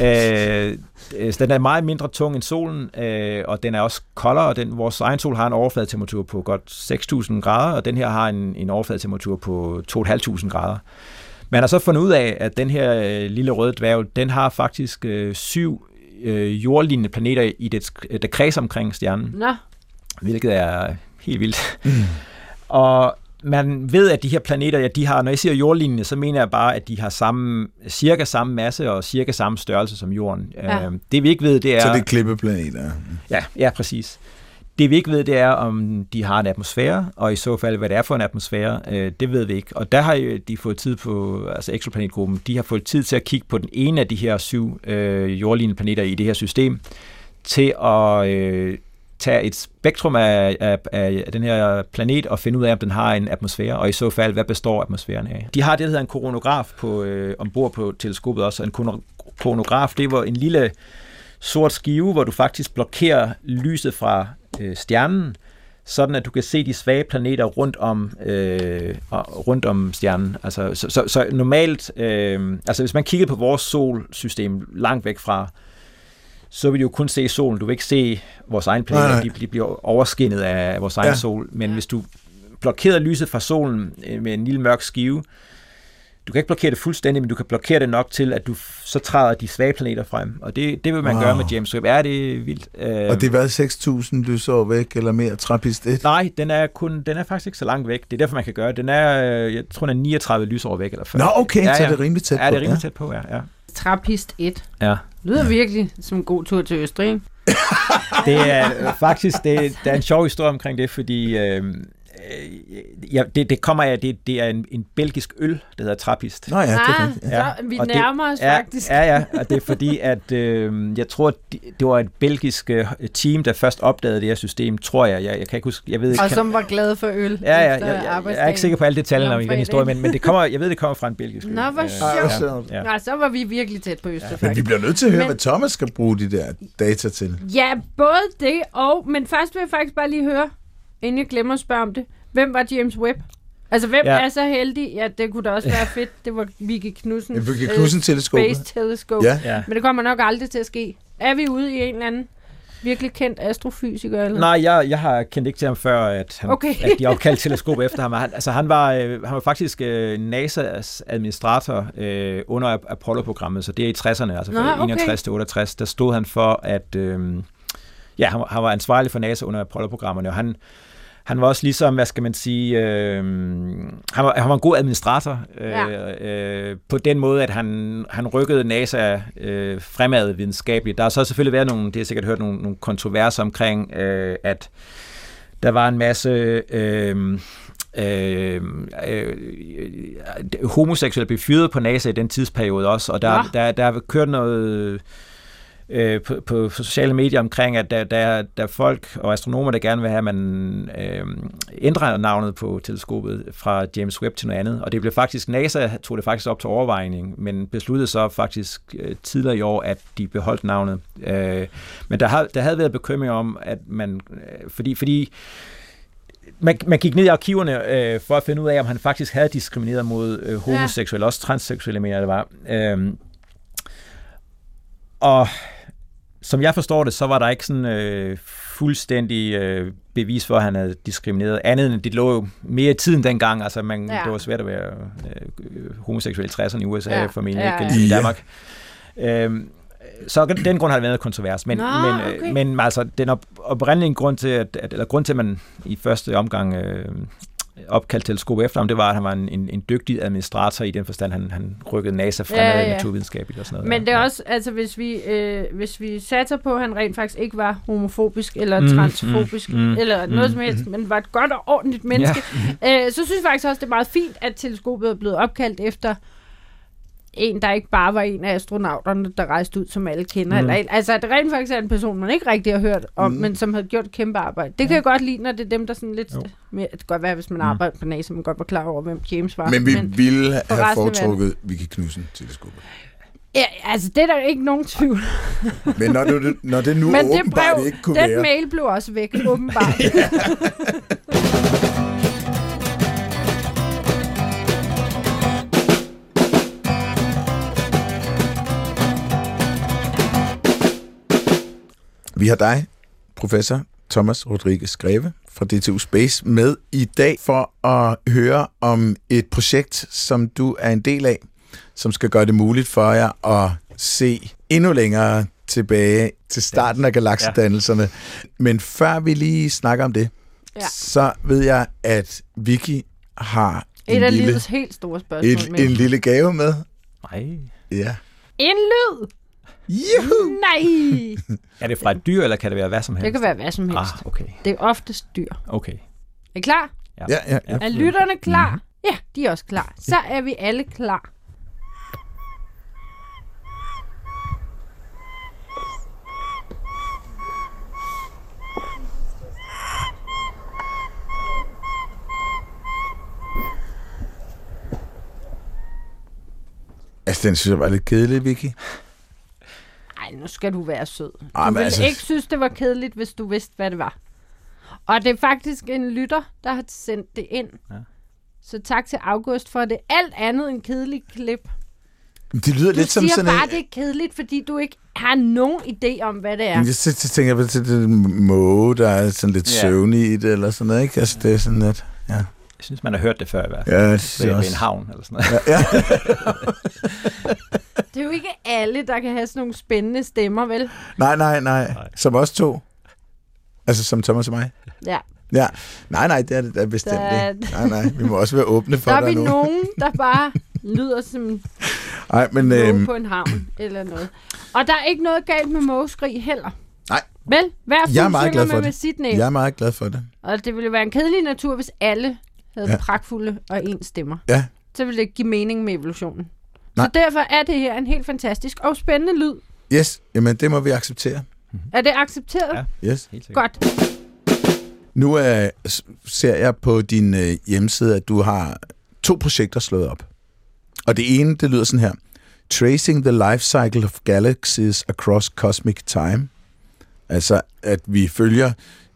øh, øh, så den er meget mindre tung end solen, øh, og den er også koldere. Den, vores egen sol har en overfladetemperatur på godt 6.000 grader, og den her har en, en overfladetemperatur på 2.500 grader. Man har så fundet ud af, at den her øh, lille røde dværg, den har faktisk øh, syv øh, jordlignende planeter, i det, der kredser omkring stjernen Nå, hvilket er helt vildt. Mm. Og man ved, at de her planeter, ja, de har, når jeg siger jordlignende, så mener jeg bare, at de har samme, cirka samme masse og cirka samme størrelse som jorden. Ja. Øh, det vi ikke ved, det er... Så det er klippeplaneter. Ja, ja, præcis. Det vi ikke ved, det er, om de har en atmosfære, og i så fald, hvad det er for en atmosfære, øh, det ved vi ikke. Og der har jo de fået tid på, altså exoplanetgruppen, de har fået tid til at kigge på den ene af de her syv øh, jordlignende planeter i det her system, til at øh, tage et spektrum af, af, af den her planet og finde ud af, om den har en atmosfære, og i så fald, hvad består atmosfæren af. De har det, der hedder en koronograf på, øh, ombord på teleskopet også, en koronograf, det var en lille sort skive, hvor du faktisk blokerer lyset fra øh, stjernen, sådan at du kan se de svage planeter rundt om, øh, rundt om stjernen. Altså, så, så, så normalt, øh, altså hvis man kiggede på vores solsystem langt væk fra, så vil du jo kun se solen. Du vil ikke se vores egen Nej, planeter, nej. de, bliver overskinnet af vores egen Ja. sol. Men hvis du blokerer lyset fra solen øh, med en lille mørk skive, du kan ikke blokere det fuldstændig, men du kan blokere det nok til, at du så træder de svage planeter frem. Og det, det vil man Wow. gøre med James Webb. Er det vildt? Øh, Og det var 6.000 lysår væk, eller mere, trappist 1. Nej, den er, kun, den er faktisk ikke så langt væk. Det er derfor, man kan gøre det. Den er, øh, jeg tror, den er 39 lysår væk. Eller 40. Nå, okay, ja, så ja. er det rimelig tæt Ja, det er på. rimelig tæt på, ja. ja. Trappist 1. ja. Lyder virkelig som en god tur til Østrig. ikke? Det er øh, faktisk, det, der er en sjov historie omkring det, fordi øh, ja, det, det kommer af, det, det er en, en belgisk øl, der hedder Trappist. Nå ja, det er ah, rigtigt. så vi og det- nærmer os ja, faktisk. Ja, ja, og det er fordi, at øh, jeg tror, det, det var et belgisk øh, team, der først opdagede det her system, tror jeg. Jeg, jeg kan ikke huske, jeg ved ikke. Og kan- som var glade for øl Ja, ja, jeg, jeg, jeg er ikke sikker på alle detaljerne om i den historie, men, men det kommer, jeg ved, det kommer fra en belgisk øl. Nå, hvor Øh, sjovt. Ja, ja. Nej, så var vi virkelig tæt på Østrig, Men vi bliver nødt til at høre, Men- hvad Thomas skal bruge de der data til. Ja, både det og... Men først vil jeg faktisk bare lige høre, inden jeg glemmer at spørge om det. Hvem var James Webb? Altså, hvem Ja. ja. er så heldig? Ja, det kunne da også være fedt. Det var Vicky Knudsen. En Vicky Knudsen teleskopet. Space Telescope. Ja. Ja. Men det kommer nok aldrig til at ske. Er vi ude i en eller anden virkelig kendt astrofysiker? Eller? Nej, jeg, jeg har kendt ikke til ham før, at, han, Okay. at de opkaldte teleskop efter ham. Han, altså, han, var, øh, han var faktisk øh, NASA's administrator øh, under Ap- Apollo-programmet, så det er i 60'erne, altså Nå, fra okay. 61 til 68. Der stod han for, at øh, ja, han, var- han var ansvarlig for NASA under Apollo-programmerne, og han, han var også ligesom, hvad skal man sige, øh, han, var, han var en god administrator øh, Ja. øh, på den måde, at han, han rykkede NASA øh, fremad videnskabeligt. Der har så selvfølgelig været nogle, det har jeg sikkert hørt, nogle, nogle kontroverser omkring, øh, at der var en masse øh, øh, øh, homoseksuelle blev fyret på NASA i den tidsperiode også, og der, Nå. der, der har kørt noget øh, på, på sociale medier omkring, at der, der, der er folk og astronomer, der gerne vil have, at man øh, ændrer navnet på teleskopet fra James Webb til noget andet. Og det blev faktisk, NASA tog det faktisk op til overvejning, men besluttede så faktisk øh, tidligere i år, at de beholdt navnet. Øh, men der, har, der havde været bekymring om, at man, øh, fordi, fordi man, man gik ned i arkiverne øh, for at finde ud af, om han faktisk havde diskrimineret mod øh, homoseksuelle, ja. også transseksuelle, mener jeg, det var. Øh, og som jeg forstår det, så var der ikke sådan øh, fuldstændig øh, bevis for, at han havde diskrimineret. Andet end det lå jo mere i tiden dengang. Altså, man, Ja. ja. det var svært at være øh, homoseksuel i 60'erne i USA, Ja. ja. formentlig Ja, ikke ja. ligesom i Ja. Danmark. Øhm, så af den grund har det været kontrovers. Men, Nå, men, øh, okay. men altså, den op, oprindelige grund til, at, at, eller grund til, at man i første omgang øh, opkaldte teleskop efter ham, det var, at han var en, en, en dygtig administrator i den forstand, han, han rykkede NASA fremad Ja, ja, ja. ja. naturvidenskabeligt og sådan noget. Men det er ja. også, altså hvis vi, øh, hvis vi satser på, at han rent faktisk ikke var homofobisk eller Mm, transfobisk, mm, mm, eller noget mm, som helst, men var et godt og ordentligt menneske, øh, så synes jeg faktisk også, det er meget fint, at teleskopet er blevet opkaldt efter en, der ikke bare var en af astronauterne, der rejste ud, som alle kender. Mm. Eller, altså, at det rent faktisk er en person, man ikke rigtig har hørt om, Mm. men som har gjort kæmpe arbejde. Det kan jeg godt lide, når det er dem, der sådan lidt... Jo. Mere, det kan godt være, hvis man Mm. arbejder på NASA, man godt var klar over, hvem James var. Men vi ville for have af foretrukket Vicky Knudsen teleskopet. Ja, altså, det er der ikke nogen tvivl. (laughs) Men når det, når det nu Men det åbenbart brev, ikke kunne den være... mail blev også væk, åbenbart. (laughs) (laughs) Vi har dig, professor Thomas Rodriguez Greve fra DTU Space, med i dag for at høre om et projekt, som du er en del af, som skal gøre det muligt for jer at se endnu længere tilbage til starten af galaksedannelserne. Men før vi lige snakker om det, Ja. så ved jeg, at Vicky har Et en af lille, livets helt store spørgsmål. et, med. en lille gave med. Nej. Ja. en lyd! Juhu! Nej! (laughs) Er det fra et dyr, eller kan det være hvad som helst? Det kan være hvad som helst. Ah, okay. Det er oftest dyr. Okay. Er I klar? Ja, ja, ja. Er lytterne klar? Mhm. Ja, de er også klar. Så er vi alle klar. Altså, den synes jeg var lidt kedelig, Vicky. Ej, nu skal du være sød. Du Ej, men ville altså- ikke synes, det var kedeligt, hvis du vidste, hvad det var. Og det er faktisk en lytter, der har sendt det ind. Ja. Så tak til August for det. Alt andet end kedeligt klip. Det lyder Du lidt som siger sådan bare, en... det er kedeligt, fordi du ikke har nogen idé om, hvad det er. Ja. Så, så tænker jeg på til det måge, der er sådan lidt Ja. søvnig i det, eller sådan noget, ikke? Altså, det er sådan lidt... Ja, Jeg synes, man har hørt det før i hvert fald. ja det jeg ved en også. havn eller sådan noget. Ja, ja. (laughs) (laughs) Det er jo ikke alle, der kan have sådan nogle spændende stemmer, vel? Nej, nej, nej. Nej. Som os to. Altså, som Thomas og mig. Ja. Ja. Nej, nej, det er det da bestemt Der- ikke. Nej, nej. Vi må også være åbne for, Der er der vi nogen, (laughs) der bare lyder som Nej, men... Øhm, på en havn eller noget. Og der er ikke noget galt med mågeskrig heller. Nej. Vel? Hver Jeg er meget glad med for med det. sit næb. jeg er meget glad for det. Og det ville være en kedelig natur, hvis alle havde Ja. pragtfulde og ens stemmer. Ja. Så ville det ikke give mening med evolutionen. Nej. Så derfor er det her en helt fantastisk og spændende lyd. Yes, jamen det må vi acceptere. Er det accepteret? Ja. Yes. Helt sikkert. Godt. Nu øh, ser jeg på din øh, hjemmeside, at du har to projekter slået op. Og det ene, det lyder sådan her. Tracing the life cycle of galaxies across cosmic time. Altså, at vi følger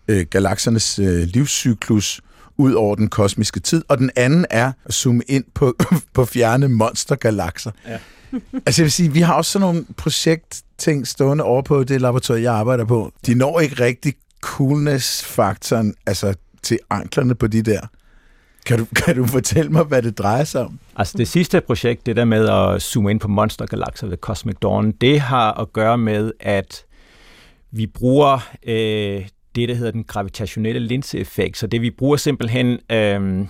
øh, galaksernes øh, livscyklus ud over den kosmiske tid, og den anden er at zoome ind på, (laughs) på fjerne monstergalakser. Ja. (laughs) altså jeg vil sige, vi har også sådan nogle projektting stående over på det laboratorium, jeg arbejder på. De når ikke rigtig coolness-faktoren altså til anklerne på de der. Kan du, (laughs) kan du fortælle mig, hvad det drejer sig om? Altså det sidste projekt, det der med at zoome ind på monstergalakser ved Cosmic Dawn, det har at gøre med, at vi bruger øh, det, der hedder den gravitationelle linseeffekt. Så det vi bruger simpelthen øh,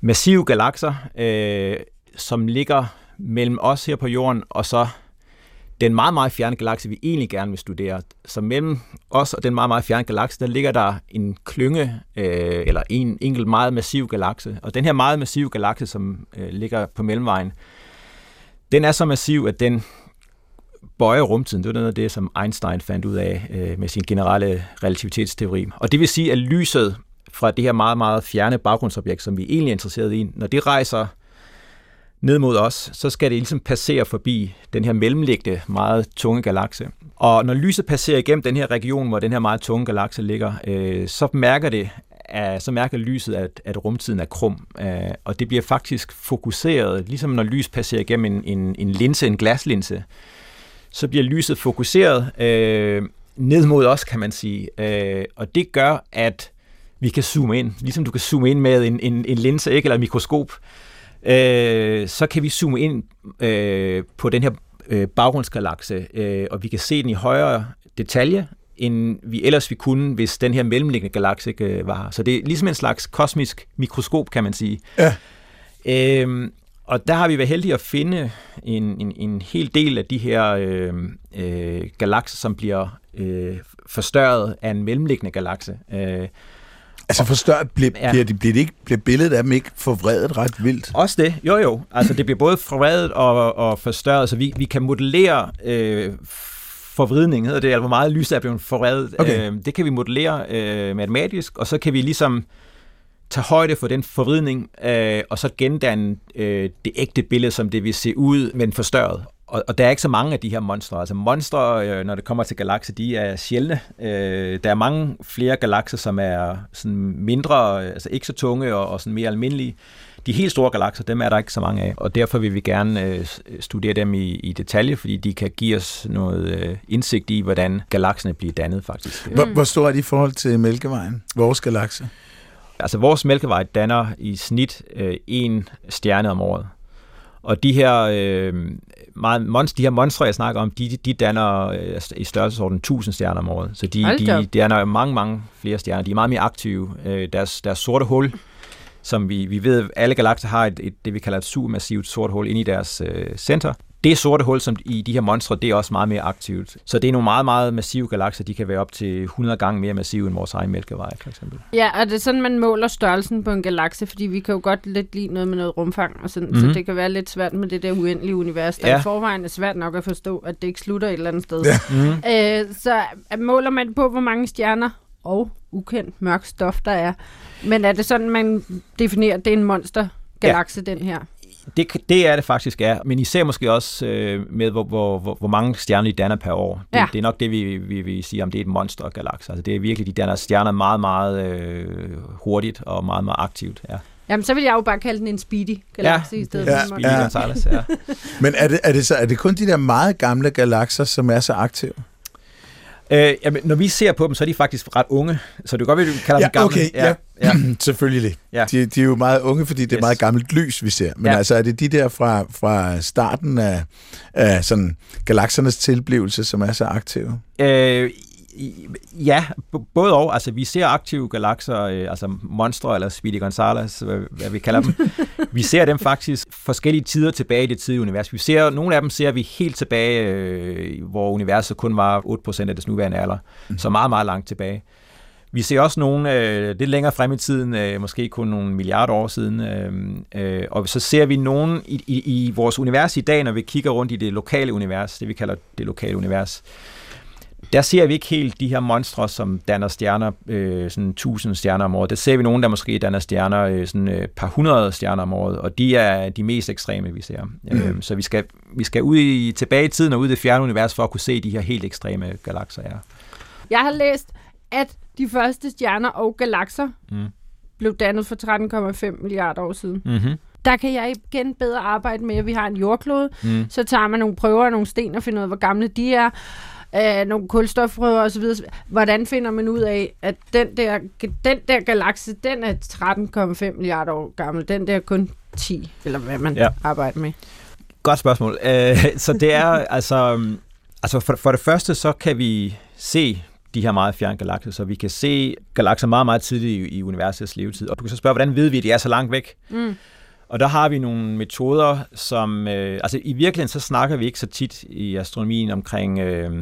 massive galakser, øh, som ligger mellem os her på jorden, og så den meget, meget fjerne galakse, vi egentlig gerne vil studere. Så mellem os og den meget, meget fjerne galakse, der ligger der en klynge, øh, eller en enkelt meget massiv galakse. Og den her meget massive galakse, som øh, ligger på mellemvejen, den er så massiv, at den bøje rumtiden. Det var noget af det, som Einstein fandt ud af øh, med sin generelle relativitetsteori. Og det vil sige, at lyset fra det her meget, meget fjerne baggrundsobjekt, som vi egentlig er interesseret i, når det rejser ned mod os, så skal det ligesom passere forbi den her mellemliggende, meget tunge galakse. Og når lyset passerer igennem den her region, hvor den her meget tunge galakse ligger, øh, så mærker det, at, så mærker lyset, at, at rumtiden er krum, øh, og det bliver faktisk fokuseret, ligesom når lys passerer igennem en, en, en linse, en glaslinse, så bliver lyset fokuseret øh, ned mod os, kan man sige. Øh, og det gør, at vi kan zoome ind, ligesom du kan zoome ind med en, en, en linse ikke, eller et mikroskop, øh, så kan vi zoome ind øh, på den her øh, baggrundsgalakse, øh, og vi kan se den i højere detalje, end vi ellers vi kunne, hvis den her mellemliggende galakse ikke øh, var. Så det er ligesom en slags kosmisk mikroskop, kan man sige. Ja. Øh, og der har vi været heldige at finde en, en, en hel del af de her øh, øh, galakser, som bliver øh, forstørret af en mellemliggende galakse. Øh, Altså forstørret, bliver, ja. bliver, de, bliver, de ikke, bliver billedet af dem ikke forvredet ret vildt? Også det, jo jo. Altså det bliver både forvredet og, og forstørret, så vi, vi kan modellere øh, forvridning, hedder det, altså hvor meget lys er blevet forvredet. Okay. Øh, det kan vi modellere øh, matematisk, og så kan vi ligesom tage højde for den forvridning, øh, og så gendanne øh, det ægte billede, som det vil se ud, men forstørret. Og, og der er ikke så mange af de her monstre. Altså monstre, øh, når det kommer til galakser, de er sjældne. Øh, der er mange flere galakser, som er sådan mindre, øh, altså ikke så tunge og, og sådan mere almindelige. De helt store galakser, dem er der ikke så mange af, og derfor vil vi gerne øh, studere dem i, i detalje, fordi de kan give os noget øh, indsigt i, hvordan galakserne bliver dannet faktisk. Hvor, hvor stor er de i forhold til Mælkevejen, vores galakse? Altså vores Mælkevej danner i snit øh, en stjerne om året. Og de her, øh, meget, monst, de her monstre, jeg snakker om, de, de danner øh, i størrelsesorden 1000 stjerner om året. Så de, de danner mange, mange flere stjerner. De er meget mere aktive. Øh, deres, deres sorte hul, som vi, vi ved, alle galakser har et, et, det, vi kalder et supermassivt sort hul inde i deres øh, center. Det sorte hul, som i de her monstre, det er også meget mere aktivt. Så det er nogle meget, meget massive galakser. De kan være op til 100 gange mere massive end vores egen mælkevej, for eksempel. Ja, og det er sådan, man måler størrelsen på en galakse, fordi vi kan jo godt lidt lide noget med noget rumfang, og sådan, mm-hmm. så mhm. det kan være lidt svært med det der uendelige univers, der ja. i forvejen er svært nok at forstå, at det ikke slutter et eller andet sted. Ja. Mm-hmm. Øh, så måler man på, hvor mange stjerner og ukendt mørk stof der er. Men er det sådan, man definerer, at det er en monster galakse, ja. den her? Det, det er det faktisk er, men især måske også øh, med, hvor, hvor, hvor, hvor mange stjerner de danner per år. Det, ja. det er nok det, vi, vi, vi siger, om det er et monstergalakse. Altså det er virkelig, de danner stjerner meget, meget øh, hurtigt og meget, meget aktivt. Ja. Jamen, så vil jeg jo bare kalde den en speedy galakse ja, i stedet ja, for Speedy ja. Gonzales, ja. (laughs) Men er det, er, det så, er det kun de der meget gamle galakser, som er så aktive? Øh, jamen, når vi ser på dem, så er de faktisk ret unge. Så det er godt, at vi kalder ja, dem gamle. Okay, ja, ja. (clears throat) selvfølgelig. Ja. De, de er jo meget unge, fordi det er yes. meget gammelt lys, vi ser. Men ja. altså, er det de der fra, fra starten af, af sådan galaksernes tilblivelse, som er så aktive? Øh, Ja, både og. Altså, vi ser aktive galakser, øh, altså monstre eller Speedy Gonzales, hvad, hvad vi kalder dem. (laughs) vi ser dem faktisk forskellige tider tilbage i det tidlige univers. Vi ser, nogle af dem ser vi helt tilbage, øh, hvor universet kun var 8% af det nuværende alder. Mm. Så meget, meget langt tilbage. Vi ser også nogle øh, lidt længere frem i tiden, øh, måske kun nogle milliarder år siden, øh, øh, og så ser vi nogen i, i, i vores univers i dag, når vi kigger rundt i det lokale univers, det vi kalder det lokale univers, der ser vi ikke helt de her monstre, som danner stjerner, øh, sådan tusind stjerner om året. Der ser vi nogen, der måske danner stjerner, øh, sådan et øh, par hundrede stjerner om året, og de er de mest ekstreme, vi ser. Mm. Øh, så vi skal, vi skal ud i, tilbage i tiden og ud i det fjerne univers for at kunne se de her helt ekstreme galakser. Ja. Jeg har læst, at de første stjerner og galakser mm blev dannet for 13,5 milliarder år siden. Mm-hmm. Der kan jeg igen bedre arbejde med, at vi har en jordklode. Mm. Så tager man nogle prøver og nogle sten og finder ud af, hvor gamle de er. Øh, nogle kulstofprøver osv. Hvordan finder man ud af, at den der, den der galakse, den er 13,5 milliarder år gammel. Den der er kun 10, eller hvad man Ja. arbejder med. Godt spørgsmål. Øh, så det er (laughs) altså... øhm, altså for, for det første, så kan vi se de her meget fjerne galakser, så vi kan se galakser meget, meget tidligt i, i universets levetid. Og du kan så spørge, hvordan ved vi, at de er så langt væk? Mm. Og der har vi nogle metoder, som... Øh, altså i virkeligheden, så snakker vi ikke så tit i astronomien omkring øh,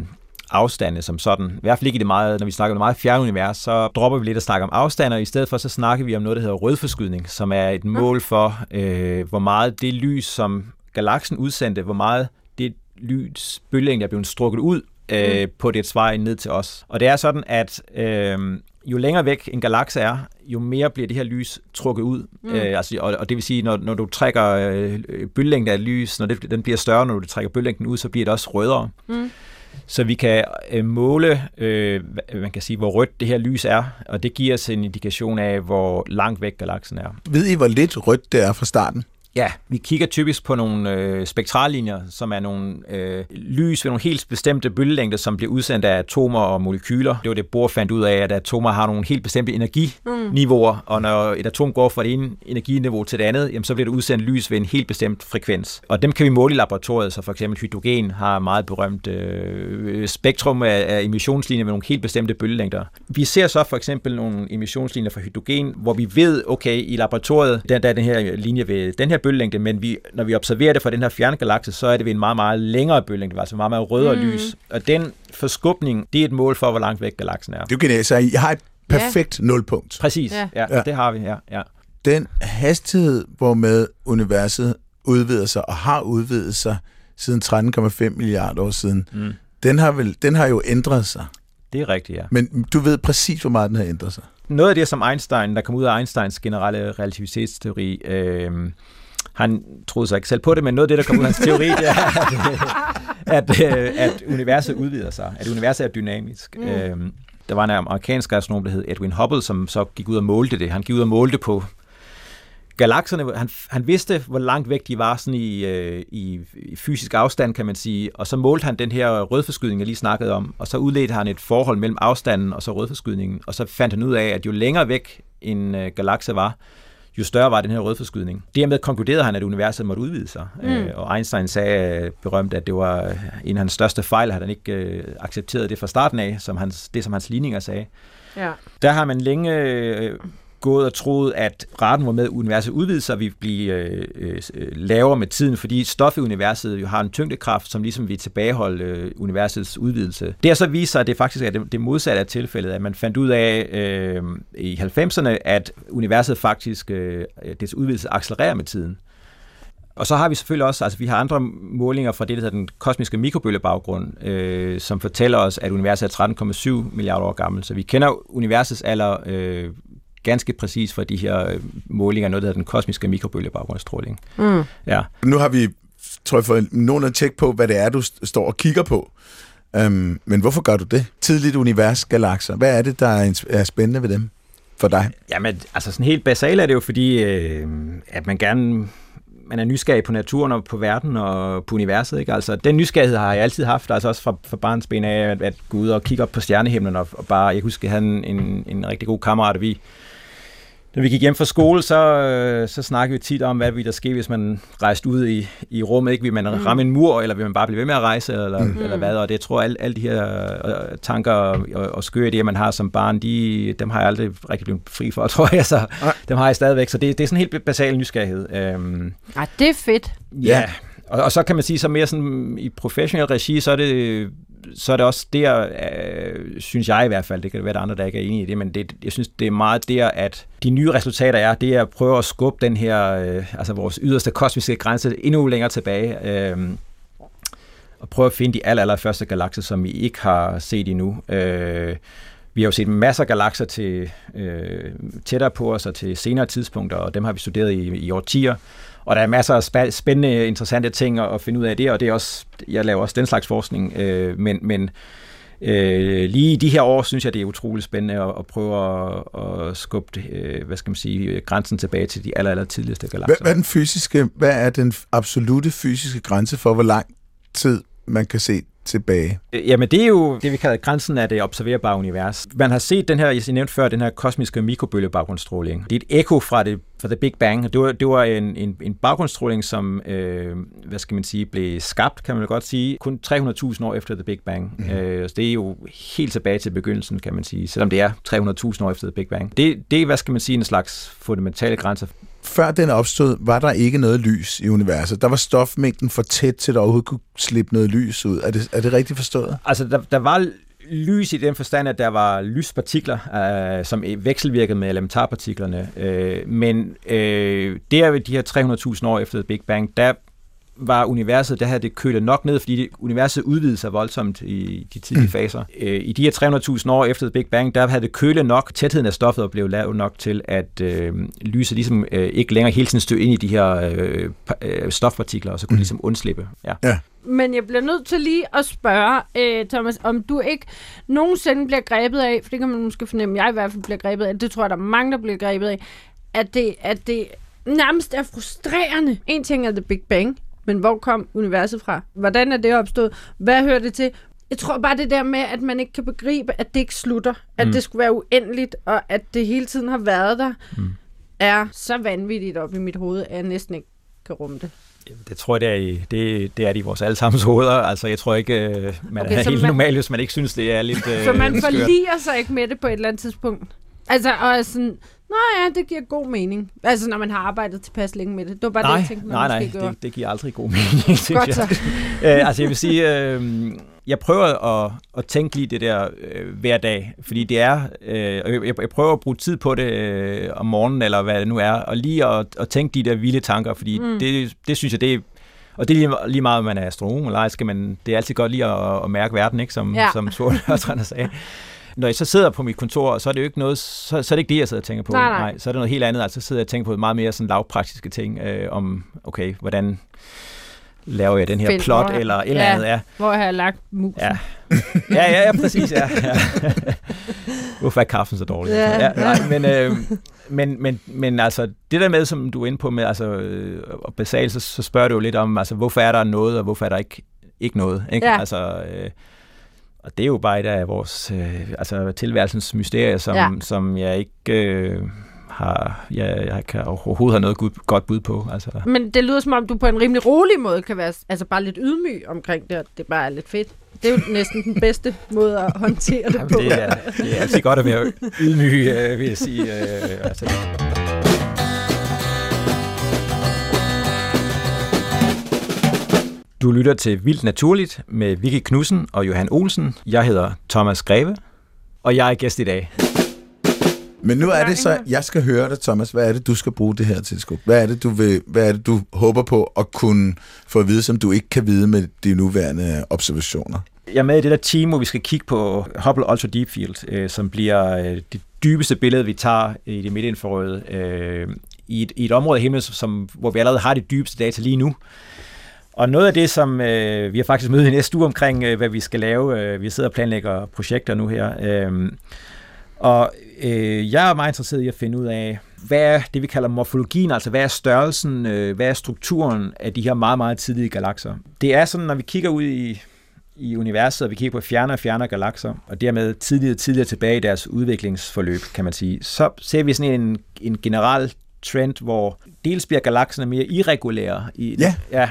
afstande som sådan. I hvert fald ikke i det meget, når vi snakker om det meget fjerne univers, så dropper vi lidt at snakke om afstande, og i stedet for så snakker vi om noget, der hedder rødforskydning, som er et mål for, øh, hvor meget det lys, som galaksen udsendte, hvor meget det lys bølgelængde er blevet strukket ud øh, på det vej ned til os. Og det er sådan, at øh, jo længere væk en galakse er, jo mere bliver det her lys trukket ud. Mm. Øh, altså, og, og det vil sige, når, når du trækker øh, bølgelængde af lys, når det, den bliver større, når du trækker bølgelængden ud, så bliver det også rødere. Mm. Så vi kan øh, måle, øh, man kan sige, hvor rødt det her lys er, og det giver os en indikation af, hvor langt væk galaksen er. Ved I, hvor lidt rødt det er fra starten? Ja, vi kigger typisk på nogle øh, spektrallinjer, som er nogle øh, lys ved nogle helt bestemte bølgelængder, som bliver udsendt af atomer og molekyler. Det var det, Bohr fandt ud af, at atomer har nogle helt bestemte energiniveauer, mm. og når et atom går fra det ene energiniveau til det andet, jamen, så bliver det udsendt lys ved en helt bestemt frekvens. Og dem kan vi måle i laboratoriet, så for eksempel hydrogen har meget berømt øh, spektrum af, af emissionslinjer med nogle helt bestemte bølgelængder. Vi ser så for eksempel nogle emissionslinjer fra hydrogen, hvor vi ved, okay, i laboratoriet, der, der er den her linje ved den her bølgelængde, men vi, når vi observerer det fra den her fjerne galakse, så er det ved en meget, meget længere bølgelængde, altså meget, meget rødere mm. lys. Og den forskubning, det er et mål for, hvor langt væk galaksen er. Det er genialt. Så jeg har et perfekt ja. nulpunkt. Præcis, ja, Ja. ja, Ja. det har vi, ja. ja. Den hastighed, hvormed universet udvider sig og har udvidet sig siden 13,5 milliarder år siden, Mm. den har, vel, den har jo ændret sig. Det er rigtigt, ja. Men du ved præcis, hvor meget den har ændret sig. noget af det, som Einstein, der kom ud af Einsteins generelle relativitetsteori, øh, han troede sig ikke selv på det, men noget af det, der kom ud af hans teori, det er, at, (laughs) at, øh, at universet udvider sig, at universet er dynamisk. Mm. Øh, der var en amerikansk astronom, der hed Edwin Hubble, som så gik ud og målte det. Han gik ud og målte på galakserne. Han, han vidste, hvor langt væk de var sådan i, øh, i, i fysisk afstand, kan man sige. Og så målte han den her rødforskydning, jeg lige snakkede om. Og så udledte han et forhold mellem afstanden og så rødforskydningen. Og så fandt han ud af, at jo længere væk en øh, galakse var, jo større var den her rødforskydning. Dermed konkluderede han, at universet måtte udvide sig. Mm. Øh, og Einstein sagde øh, berømt, at det var øh, en af hans største fejl, at han ikke øh, accepterede det fra starten af, som hans, det som hans ligninger sagde. Ja. Der har man længe øh, gået og troet, at raten, hvormed universet udvider sig, vil blive øh, øh, øh, lavere med tiden, fordi stof i universet jo har en tyngdekraft, som ligesom vil tilbageholde øh, universets udvidelse. Det har så vist sig, at det faktisk er det, det modsatte af tilfældet, at man fandt ud af øh, i 90'erne, at universet faktisk, øh, dets udvidelse accelererer med tiden. Og så har vi selvfølgelig også, altså vi har andre målinger fra det, der hedder den kosmiske mikrobølgebaggrund, øh, som fortæller os, at universet er 13,7 milliarder år gammelt. Så vi kender universets alder øh, ganske præcis fra de her øh, målinger, noget der hedder den kosmiske mikrobølgebaggrundsstråling. Mm. Ja. Nu har vi, tror jeg, fået nogen at tjekke på, hvad det er, du st- står og kigger på. Um, men hvorfor gør du det? Tidligt univers, galakser. Hvad er det, der er, er spændende ved dem for dig? Jamen, altså sådan helt basalt er det jo fordi, øh, at man gerne man er nysgerrig på naturen og på verden og på universet. Ikke? Altså, den nysgerrighed har jeg altid haft, altså også fra, fra barnsben af, at, at gå ud og kigge op på stjernehimlen og, og bare, jeg husker, jeg havde en, en, en rigtig god kammerat, og vi, når vi gik hjem fra skole, så, øh, så snakkede vi tit om, hvad ville der ske, hvis man rejste ud i, i rummet. Ikke? Vil man mm. ramme en mur, eller vil man bare blive ved med at rejse, eller, mm. eller hvad? Og det jeg tror alle, alle de her øh, tanker og, og, og skøre idéer, man har som barn, de, dem har jeg aldrig rigtig blevet fri for, (laughs) tror jeg. Så Nej. dem har jeg stadigvæk. Så det, det er sådan en helt basal nysgerrighed. Øhm, Ej, det er fedt. Ja, og, og så kan man sige, så mere sådan i professionel regi, så er det, så er det også der, øh, synes jeg i hvert fald, det kan være der andre, der ikke er enige i det, men det, jeg synes, det er meget der, at de nye resultater er, det er at prøve at skubbe den her, øh, altså vores yderste kosmiske grænse endnu længere tilbage, øh, og prøve at finde de aller, aller første galakser, som vi ikke har set endnu. Øh, vi har jo set masser af galakser til, øh, tættere på os og til senere tidspunkter, og dem har vi studeret i, i årtier. Og der er masser af spændende, interessante ting at, at finde ud af det, og det er også, jeg laver også den slags forskning, øh, men, men øh, lige i de her år, synes jeg, det er utroligt spændende at, at prøve at, at skubbe, øh, hvad skal man sige, grænsen tilbage til de aller, aller tidligste galakser. Hvad, hvad, er den fysiske, hvad er den absolute fysiske grænse for, hvor lang tid man kan se tilbage? Jamen, det er jo det, vi kalder grænsen af det observerbare univers. Man har set den her, jeg nævnte før, den her kosmiske mikrobølgebaggrundsstråling. Det er et ekko fra det fra The Big Bang. Det var, det var en, en, en baggrundsstråling, som, øh, hvad skal man sige, blev skabt, kan man godt sige, kun 300.000 år efter The Big Bang. Mm. Øh, så det er jo helt tilbage til begyndelsen, kan man sige, selvom det er 300.000 år efter The Big Bang. Det, det er, hvad skal man sige, en slags fundamentale grænse før den opstod, var der ikke noget lys i universet. Der var stofmængden for tæt til, at der overhovedet kunne slippe noget lys ud. Er det, er det rigtigt forstået? Altså, der, der var lys i den forstand, at der var lyspartikler, øh, som vekselvirkede med elementarpartiklerne. Øh, men øh, der ved de her 300.000 år efter Big Bang, der var universet, der havde det kølet nok ned, fordi universet udvidede sig voldsomt i de tidlige mm. faser. Øh, I de her 300.000 år efter Big Bang, der havde det kølet nok, tætheden af stoffet og blev lavet nok til, at øh, lyset ligesom øh, ikke længere hele tiden stød ind i de her øh, øh, stofpartikler, og så kunne mm. ligesom undslippe. Ja. ja. Men jeg bliver nødt til lige at spørge, øh, Thomas, om du ikke nogensinde bliver grebet af, for det kan man måske fornemme, jeg i hvert fald bliver grebet af, det tror jeg, der er mange, der bliver grebet af, at det, at det nærmest er frustrerende. En ting er The Big Bang, men hvor kom universet fra? Hvordan er det opstået? Hvad hører det til? Jeg tror bare det der med, at man ikke kan begribe, at det ikke slutter. At mm. det skulle være uendeligt, og at det hele tiden har været der, mm. er så vanvittigt op i mit hoved, at jeg næsten ikke kan rumme det. Det tror jeg, det er, i, det, det er i vores allesammens hoveder. Altså, jeg tror ikke, øh, man okay, er helt man, normal, hvis man ikke synes, det er lidt Så man øh, forliger sig ikke med det på et eller andet tidspunkt? Altså, og sådan, Nå ja, det giver god mening. Altså, når man har arbejdet tilpas længe med det. Det var bare nej, det, jeg tænkte, man nej, nej, det, det giver aldrig god mening, (laughs) Godt så. (laughs) øh, altså, jeg vil sige, øh, jeg prøver at, at tænke lige det der øh, hver dag, fordi det er, øh, jeg, jeg prøver at bruge tid på det øh, om morgenen, eller hvad det nu er, og lige at, at tænke de der vilde tanker, fordi mm. det, det synes jeg, det er og det er lige, lige meget, om man er astronom eller ej, skal man, det er altid godt lige at, at mærke verden, ikke? som, ja. som Svort (laughs) sagde når jeg så sidder på mit kontor, så er det jo ikke noget, så, så er det ikke det, jeg sidder og tænker på. Nej, nej. nej så er det noget helt andet. Altså så sidder jeg og tænker på meget mere sådan lavpraktiske ting, øh, om, okay, hvordan laver jeg den her Find, plot, eller et eller andet. Ja, hvor har jeg lagt musen? Ja, ja, ja, ja præcis. Ja, ja. (laughs) Hvorfor er kaffen så dårlig? Ja, ja, nej, men, øh, men, men, men altså, det der med, som du er inde på med, altså, øh, og basalt, så, så spørger du jo lidt om, altså, hvorfor er der noget, og hvorfor er der ikke, ikke noget? Ikke? Ja. Altså, øh, og det er jo bare et af vores øh, altså tilværelsens mysterier, som, ja. som jeg ikke øh, har, jeg, jeg kan overhovedet have noget godt bud på. Altså. Men det lyder som om, du på en rimelig rolig måde kan være altså bare lidt ydmyg omkring det, og det bare er lidt fedt. Det er jo næsten den bedste måde at håndtere det Jamen, på. Det er, det er altid godt at være ydmyg, øh, vil jeg sige. Øh, altså. Du lytter til Vildt Naturligt med Vicky Knudsen og Johan Olsen. Jeg hedder Thomas Greve, og jeg er gæst i dag. Men nu er det så, jeg skal høre dig, Thomas. Hvad er det, du skal bruge det her teleskop? Hvad er det, du, vil, hvad er det, du håber på at kunne få at vide, som du ikke kan vide med de nuværende observationer? Jeg er med i det der team, hvor vi skal kigge på Hubble Ultra Deep Field, øh, som bliver øh, det dybeste billede, vi tager i det midtinfrarøde øh, i, et, i et område af himlen, som, hvor vi allerede har de dybeste data lige nu. Og noget af det, som øh, vi har faktisk mødt i næste uge omkring, øh, hvad vi skal lave, øh, vi sidder og planlægger projekter nu her, øh, og øh, jeg er meget interesseret i at finde ud af, hvad er det, vi kalder morfologien, altså hvad er størrelsen, øh, hvad er strukturen af de her meget, meget tidlige galakser. Det er sådan, når vi kigger ud i, i universet, og vi kigger på fjerne og fjerne galakser, og dermed tidligere og tidligere tilbage i deres udviklingsforløb, kan man sige, så ser vi sådan en, en generel trend, hvor dels bliver galakserne mere irregulære. I, ja. ja.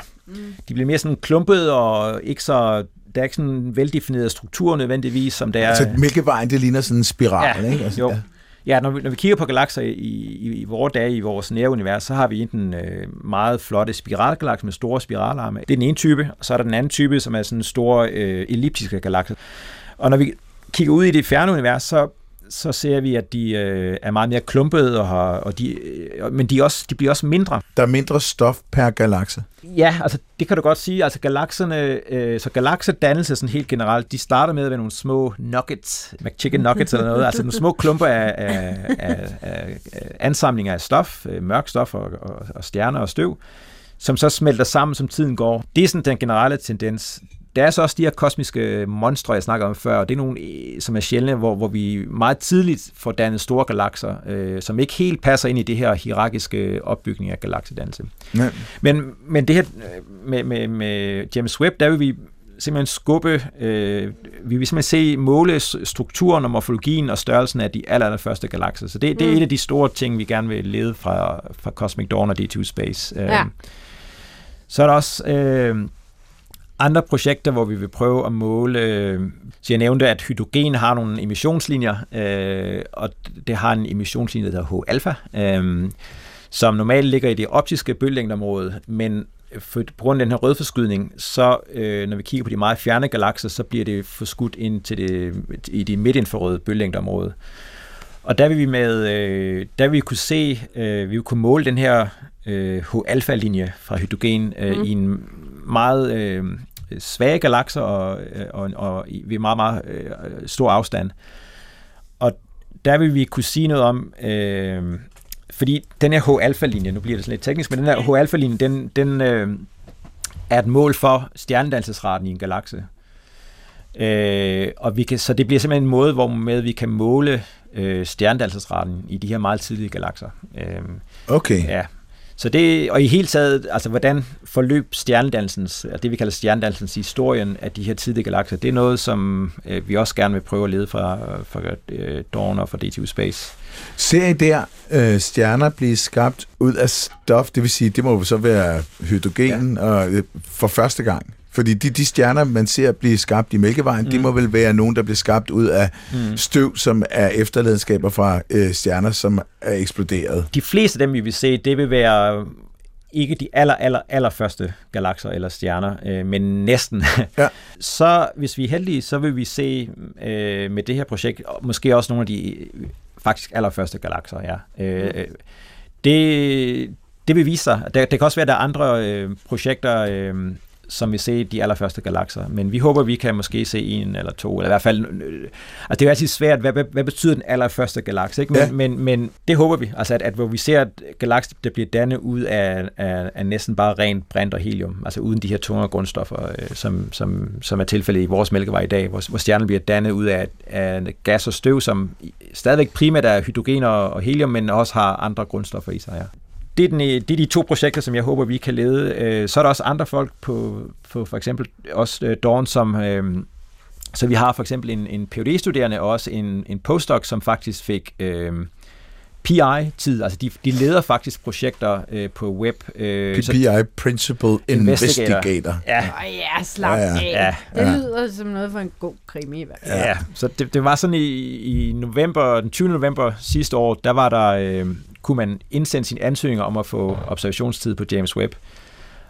De bliver mere sådan klumpet og ikke så der er ikke sådan en veldefineret struktur nødvendigvis, som der er... Altså Mælkevejen, det ligner sådan en spiral, ja, ikke? Altså, jo. Ja. Ja, når vi, når vi kigger på galakser i, i, i vores dage, i vores nære univers, så har vi enten øh, meget flotte spiralgalakser med store spiralarme. Det er den ene type, og så er der den anden type, som er sådan store øh, elliptiske galakser. Og når vi kigger ud i det fjerne univers, så så ser vi, at de øh, er meget mere klumpede, og, har, og de, øh, men de, også, de bliver også mindre. Der er mindre stof per galakse? Ja, altså det kan du godt sige. Altså galakserne, øh, så galaksedannelse sådan helt generelt, de starter med at være nogle små nuggets, McChicken nuggets eller noget, altså nogle små klumper af, af, af, af, af ansamlinger af stof, øh, mørk stof og, og, og stjerner og støv, som så smelter sammen, som tiden går. Det er sådan den generelle tendens der er så også de her kosmiske monstre, jeg snakker om før, og det er nogle, øh, som er sjældne, hvor, hvor vi meget tidligt får dannet store galakser, øh, som ikke helt passer ind i det her hierarkiske opbygning af galaksedannelse. Ja. Men, men det her øh, med, med, med James Webb, der vil vi simpelthen skubbe, øh, vi vil simpelthen se, måle strukturen og morfologien og størrelsen af de aller, aller første galakser. Så det, mm. det er Mm. et af de store ting, vi gerne vil lede fra, fra Cosmic Dawn og D2 Space. Øh, Ja. Så er der også øh, andre projekter, hvor vi vil prøve at måle, øh, så jeg nævnte, at hydrogen har nogle emissionslinjer, øh, og det har en emissionslinje, der hedder H-alpha, øh, som normalt ligger i det optiske bølgelængdeområde, men for, på grund af den her rødforskydning, så øh, når vi kigger på de meget fjerne galakser, så bliver det forskudt ind til det, i det midtinfrarøde bølgelængdeområde. Og der vil vi med, øh, der vil vi kunne se, øh, vi vil kunne måle den her øh, H-alpha-linje fra hydrogen øh, mm. i en meget øh, svage galakser og, øh, og, og i- ved meget, meget øh, stor afstand. Og der vil vi kunne sige noget om, øh, fordi den her H-alpha-linje, nu bliver det sådan lidt teknisk, men den her H-alpha-linje, den, den øh, er et mål for stjernedannelsesraten i en galakse. Øh, og vi kan, så det bliver simpelthen en måde, hvor med vi kan måle øh, stjernedannelsesraten i de her meget tidlige galakser. Øh, Okay. Ja. Så det, og i hele taget, altså hvordan forløb stjernedannelsens, altså det vi kalder stjernedannelsens historien af de her tidlige galakser, det er noget, som øh, vi også gerne vil prøve at lede fra, fra øh, Dawn og fra DTU Space. Ser I der øh, stjerner blive skabt ud af stof? Det vil sige, det må jo så være hydrogen ja. og, øh, for første gang. Fordi de, de stjerner, man ser blive skabt i Mælkevejen, mm. de Mm. må vel være nogen, der bliver skabt ud af Mm. støv, som er efterladenskaber fra øh, stjerner, som er eksploderet. De fleste af dem, vi vil se, det vil være ikke de aller, aller, aller første galakser eller stjerner, øh, men næsten. (laughs) Ja. Så hvis vi er heldige, så vil vi se øh, med det her projekt, og måske også nogle af de øh, faktisk allerførste galakser, ja. Øh, øh, det, det vil vise sig. Der, det kan også være, at der er andre øh, projekter, øh, som vil se de allerførste galakser, men vi håber, vi kan måske se en eller to, eller i hvert fald, øh, altså det er jo altid svært, hvad, hvad, hvad betyder den allerførste galakse, ikke? Men, Ja. men, men det håber vi, altså at, at hvor vi ser, at galakser, der bliver dannet ud af, af, af næsten bare rent brint og helium, altså uden de her tungere grundstoffer, øh, som, som, som er tilfældet i vores mælkevej i dag, hvor, hvor stjernen bliver dannet ud af, af gas og støv, som stadigvæk primært er hydrogen og og helium, men også har andre grundstoffer i sig, ja det er, den, det er de to projekter, som jeg håber, vi kan lede. Øh, Så er der også andre folk på, på for eksempel også øh, Dawn, som... øh, Så vi har for eksempel en, en phd studerende og også en, en postdoc, som faktisk fik øh, PI-tid. Altså de, de leder faktisk projekter øh, på web. Øh, PI, Principal Investigator. Investigator. Ja, Åh ja, slap Ja, ja. af. Ja, Det ja. lyder som noget for en god krimi i hvert fald. Ja, så det, det var sådan i, i november, den 20. november sidste år, der var der, øh, kunne man indsende sine ansøgninger om at få observationstid på James Webb.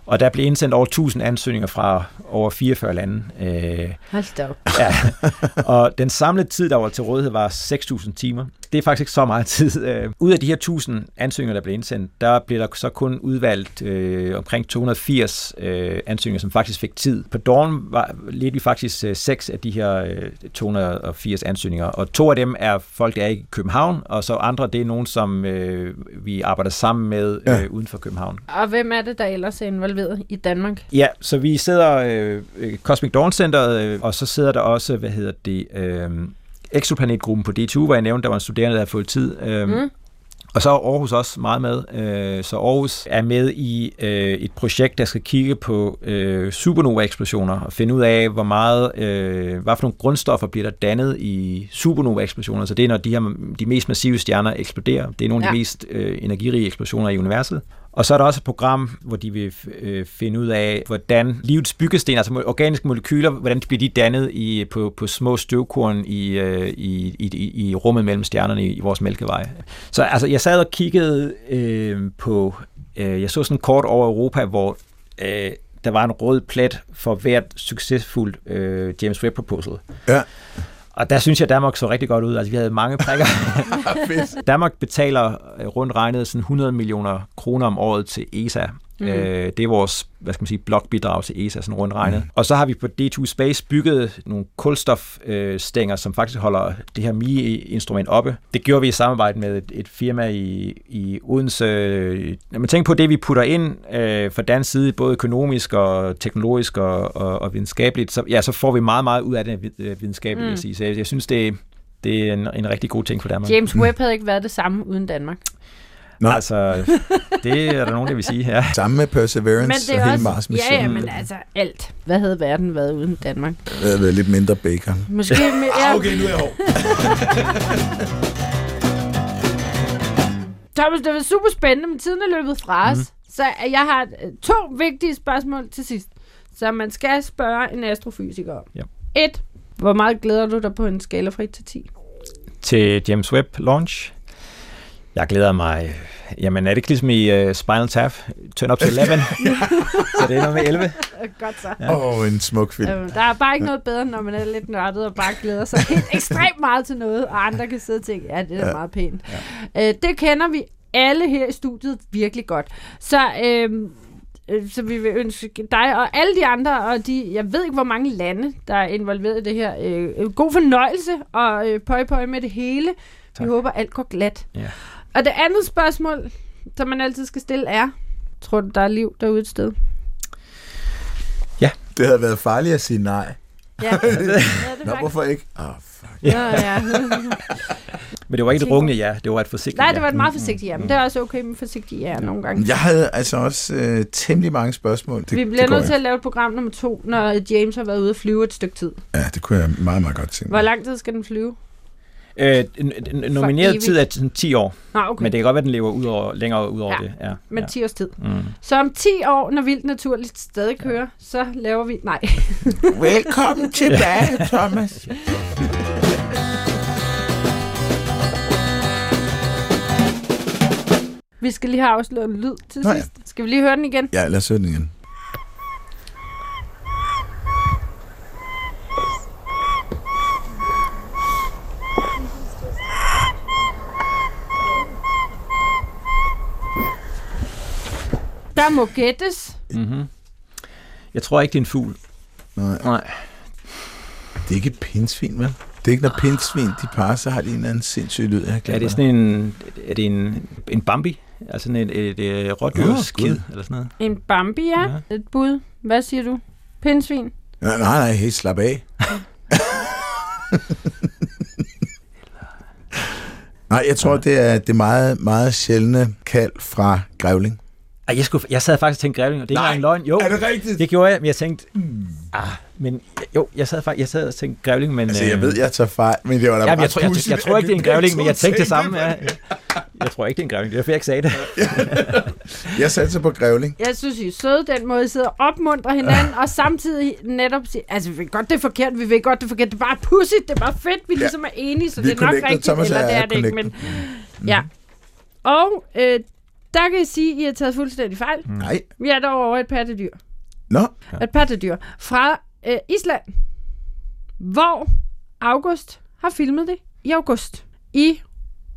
Og der blev indsendt over 1000 ansøgninger fra over 44 lande. Øh, Hold da op. ja. Og den samlede tid, der var til rådighed, var 6.000 timer. Det er faktisk ikke så meget (laughs) tid. Øh, Ud af de her 1000 ansøgninger, der blev indsendt, der blev der så kun udvalgt øh, omkring 280 øh, ansøgninger, som faktisk fik tid. På Dawn var, ledte vi faktisk øh, seks af de her øh, 280 ansøgninger, og to af dem er folk, der er i København, og så andre, det er nogen, som øh, vi arbejder sammen med Ja. øh, uden for København. Og hvem er det, der ellers er involveret i Danmark? Ja, så vi sidder øh, øh, Cosmic Dawn Centeret, øh, og så sidder der også, hvad hedder det, øh, Exoplanetgruppen på DTU, hvor jeg nævnte, der var en studerende, der havde fået tid. Øh, Mm. Og så er Aarhus også meget med. Øh, så Aarhus er med i øh, et projekt, der skal kigge på øh, supernova-eksplosioner og finde ud af, hvor meget, hvad for nogle grundstoffer bliver der dannet i supernova-eksplosioner. Så det er, når de, her, de mest massive stjerner eksploderer. Det er nogle af Ja. de mest energirige eksplosioner i universet. Og så er der også et program, hvor de vil øh, finde ud af, hvordan livets byggesten, altså organiske molekyler, hvordan bliver de dannet i, på, på små støvkorn i, øh, i, i, i rummet mellem stjernerne i, i vores mælkevej. Så altså, jeg sad og kiggede øh, på, øh, jeg så sådan kort over Europa, hvor øh, der var en rød plet for hvert succesfuldt øh, James Webb proposal. Ja. Og der synes jeg, Danmark så rigtig godt ud. Altså, vi havde mange prikker. (laughs) Danmark betaler øh, rundt regnet sådan 100 millioner kroner om året til ESA. Mm. Øh, det er vores hvad skal man sige, blokbidrag til ESA, sådan rundt regnet. Mm. Og så har vi på D2 Space bygget nogle kulstofstænger, som faktisk holder det her MI-instrument oppe. Det gjorde vi i samarbejde med et, et firma i, i Odense. Når man tænker på det, vi putter ind øh, fra dansk side, både økonomisk og teknologisk og, og, og videnskabeligt, så, ja, så får vi meget, meget ud af det videnskabeligt, mm. vil sige. Så jeg, jeg synes, det, det er en, en rigtig god ting for Danmark. James Webb havde ikke været det samme uden Danmark. Nå. Altså, det er der nogen, der vil sige, ja. Sammen med Perseverance men det er og hele Mars mission. Ja, ja, men altså alt. Hvad havde verden været uden Danmark? Det havde været lidt mindre bacon. Måske med, ja. (laughs) Ah, okay, nu er jeg hård. (laughs) Thomas, det var super spændende, men tiden er løbet fra os. Mm. Så jeg har to vigtige spørgsmål til sidst, som man skal spørge en astrofysiker om. Ja. Et, hvor meget glæder du dig på en skala fra 1 til 10? Til James Webb launch? Jeg glæder mig... Jamen, er det ikke ligesom i uh, Spinal Tap? Turn up to 11. (laughs) så det er noget med 11. Godt så. Åh, ja. oh, en smuk film. Øhm, der er bare ikke noget bedre, når man er lidt nørdet og bare glæder sig helt (laughs) ekstremt meget til noget, og andre kan sidde og tænke, ja, det er ja. meget pænt. Ja. Uh, det kender vi alle her i studiet virkelig godt. Så... Uh, så vi vil ønske dig og alle de andre, og de, jeg ved ikke, hvor mange lande, der er involveret i det her. Øh, god fornøjelse, og øh, pøj pøj med det hele. Tak. Vi håber, alt går glat. Ja. Og det andet spørgsmål, som man altid skal stille, er, tror du, der er liv derude et sted? Ja. Det havde været farligt at sige nej. Ja, (laughs) det, det Nå, hvorfor ikke? Åh, oh, fuck. Ja, ja. (laughs) Men det var ikke et rungende ja, det var et forsigtigt Nej, det var et meget forsigtigt ja, men det er også okay med forsigtigt ja nogle gange. Jeg havde altså også øh, temmelig mange spørgsmål. Det, Vi bliver nødt til at lave et program nummer to, når James har været ude at flyve et stykke tid. Ja, det kunne jeg meget, meget godt tænke Hvor lang tid skal den flyve? Øh, nomineret tid er sådan 10 år. Ah, okay. Men det kan godt være, at den lever ud over, længere ud over ja, det. Ja, men ja. 10 års tid. Mm. Så om 10 år, når Vildt Naturligt stadig kører, ja. så laver vi... Nej. (laughs) Velkommen tilbage, (laughs) Thomas. Vi skal lige have afsløret en lyd til Nå, sidst. Ja. Skal vi lige høre den igen? Ja, lad os høre den igen. Der må gættes. Mm-hmm. Jeg tror ikke, det er en fugl. Nej. Nej. Det er ikke et pindsvin, vel? Det er ikke, når pindsvin de parer, så har de en eller anden sindssyg lyd. Jeg er det sådan en, er det en, en Bambi? Altså et, et, et rådyrskid, oh, eller sådan noget? En Bambi, ja. ja. Et bud. Hvad siger du? Pindsvin? Ja, nej, nej, helt slap af. (laughs) nej, jeg tror, det er det meget, meget sjældne kald fra grævling. Ej, jeg, skulle, jeg sad faktisk og tænkte grævling, og det er Nej, en løgn. Jo, er det rigtigt? Det gjorde jeg, men jeg tænkte, mm. ah, men jo, jeg sad faktisk, jeg sad og tænkte grævling, men... Altså, jeg ved, jeg tager fejl, men det var da jamen, jeg, tror, jeg, jeg, jeg, tror ikke, det er en grævling, men jeg tænkte det samme. Ja. Jeg tror ikke, det er en grævling, det er derfor, jeg ikke sagde det. jeg satte sig på grævling. Jeg synes, I er søde den måde, I sidder og opmuntrer hinanden, og samtidig netop siger, altså, vi ved godt, det er forkert, vi ved godt, det er forkert, det er bare pudsigt, det er bare fedt, vi ja. ligesom er enige, så vi det er nok rigtigt, Thomas eller det er det ikke, men... Ja. Og øh, der kan I sige, at I har taget fuldstændig fejl. Mm. Nej. Vi er dog over et pattedyr. Nå. Et pattedyr fra øh, Island, hvor August har filmet det i august. I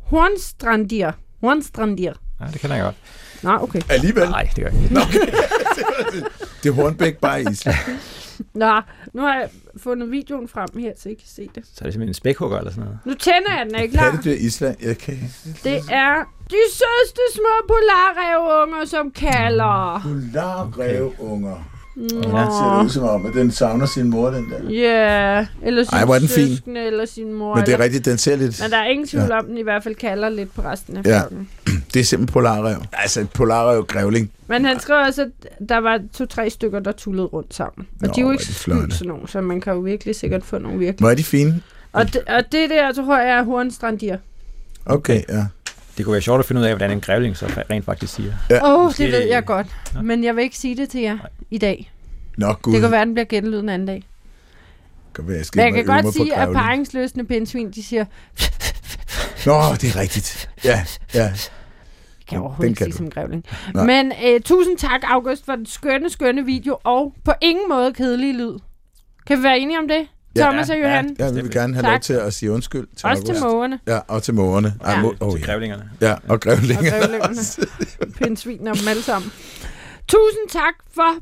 Hornstrandir. Hornstrandir. Ja, det kan jeg godt. Nå, okay. Alligevel? Nej, det gør jeg ikke. Nå, okay. (laughs) det er Hornbæk bare i Island. (laughs) Nå, nu har jeg fundet videoen frem her, så I kan se det. Så er det simpelthen en spækhugger eller sådan noget? Nu tænder jeg den, er I klar? det Island? Jeg kan Det er de sødeste små polarrevunger, som kalder. Polarrevunger. Mm. Ja. ser det ud som om, at den savner sin mor, den der. Ja, yeah, eller sin Ej, var den fin. eller sin mor. Men det er rigtigt, den ser lidt... Men der er ingen tvivl ja. om, den i hvert fald kalder lidt på resten af ja. flokken. Det er simpelthen polarrev. Altså en polarrev grævling. Men han skrev også, at der var to-tre stykker, der tullede rundt sammen. Og Nå, de er jo ikke de sådan nogle, så man kan jo virkelig sikkert få nogle virkelig... Hvor er de fine? Og det, og det der, tror jeg, er hornstrandier. Okay, ja. Det kunne være sjovt at finde ud af, hvordan en grævling så rent faktisk siger. Åh, ja. oh, det ved jeg godt. Men jeg vil ikke sige det til jer Nej. i dag. Nå, Gud. Det kan være, at den bliver genlydet en anden dag. Kan være, jeg, Men jeg kan godt sige, at paringsløsende pindsvin, de siger... Nå, det er rigtigt. Ja, ja. Jeg kan overhovedet ikke sige som grævling. Men uh, tusind tak, August, for den skønne, skønne video, og på ingen måde kedelig lyd. Kan vi være enige om det? Thomas ja, og Johan. Ja, vi vil gerne have tak. lov til at sige undskyld til Også August. til mågerne. Ja, og til mågerne. Ja. Ej, må, oh, til grævlingerne. Ja, og grævlingerne. Og grævlingerne. (laughs) Pindsvin og dem alle sammen. Tusind tak for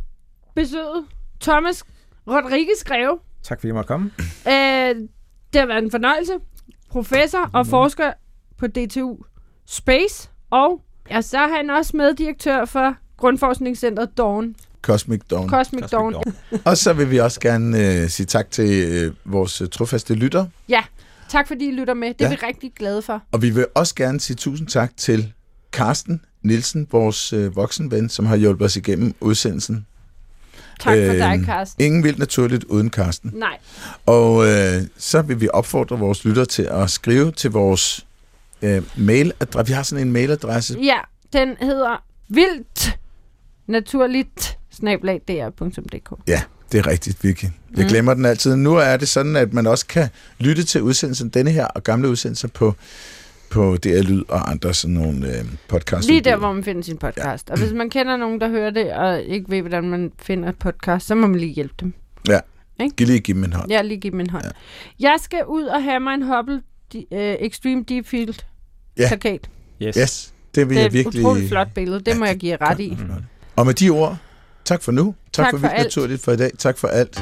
besøget, Thomas Rodriguez Greve. Tak fordi jeg måtte komme. Øh, det har været en fornøjelse. Professor og forsker på DTU Space. Og ja, så er han også meddirektør for Grundforskningscentret Dawn. Cosmic Dawn. Cosmic, Cosmic Dawn. Dawn. (laughs) Og så vil vi også gerne øh, sige tak til øh, vores øh, trofaste lytter. Ja, tak fordi I lytter med. Det er Ja. vi rigtig glade for. Og vi vil også gerne sige tusind tak til Carsten Nielsen, vores øh, voksenven, som har hjulpet os igennem udsendelsen. Tak for dig, Øhm, Carsten. Ingen vildt naturligt uden Carsten. Nej, Og øh, så vil vi opfordre vores lytter til at skrive til vores øh, mailadresse. Vi har sådan en mailadresse. ja, den hedder vildt naturligt snablag.dr.dk. Ja, det er rigtigt, Vicky. Jeg Mm. glemmer den altid. Nu er det sådan, at man også kan lytte til udsendelsen, denne her og gamle udsendelser på, på DR Lyd og andre sådan nogle øh, podcasts. Lige der, hvor man finder sin podcast. Og hvis man kender nogen, der hører det, og ikke ved, hvordan man finder et podcast, så må man lige hjælpe dem. Giv lige give dem en hånd. Jeg lige give dem en hånd. Ja. Jeg skal ud og have mig en Hubble uh, Extreme Deep Field Ja. plakat. Yes. Yes, det vil Det er jeg et virkelig... utroligt flot billede. Det Ja, må jeg give ret i. Mm. Og med de ord, tak for nu. Tak, Tak for for alt. Naturligt for i dag. Tak for alt.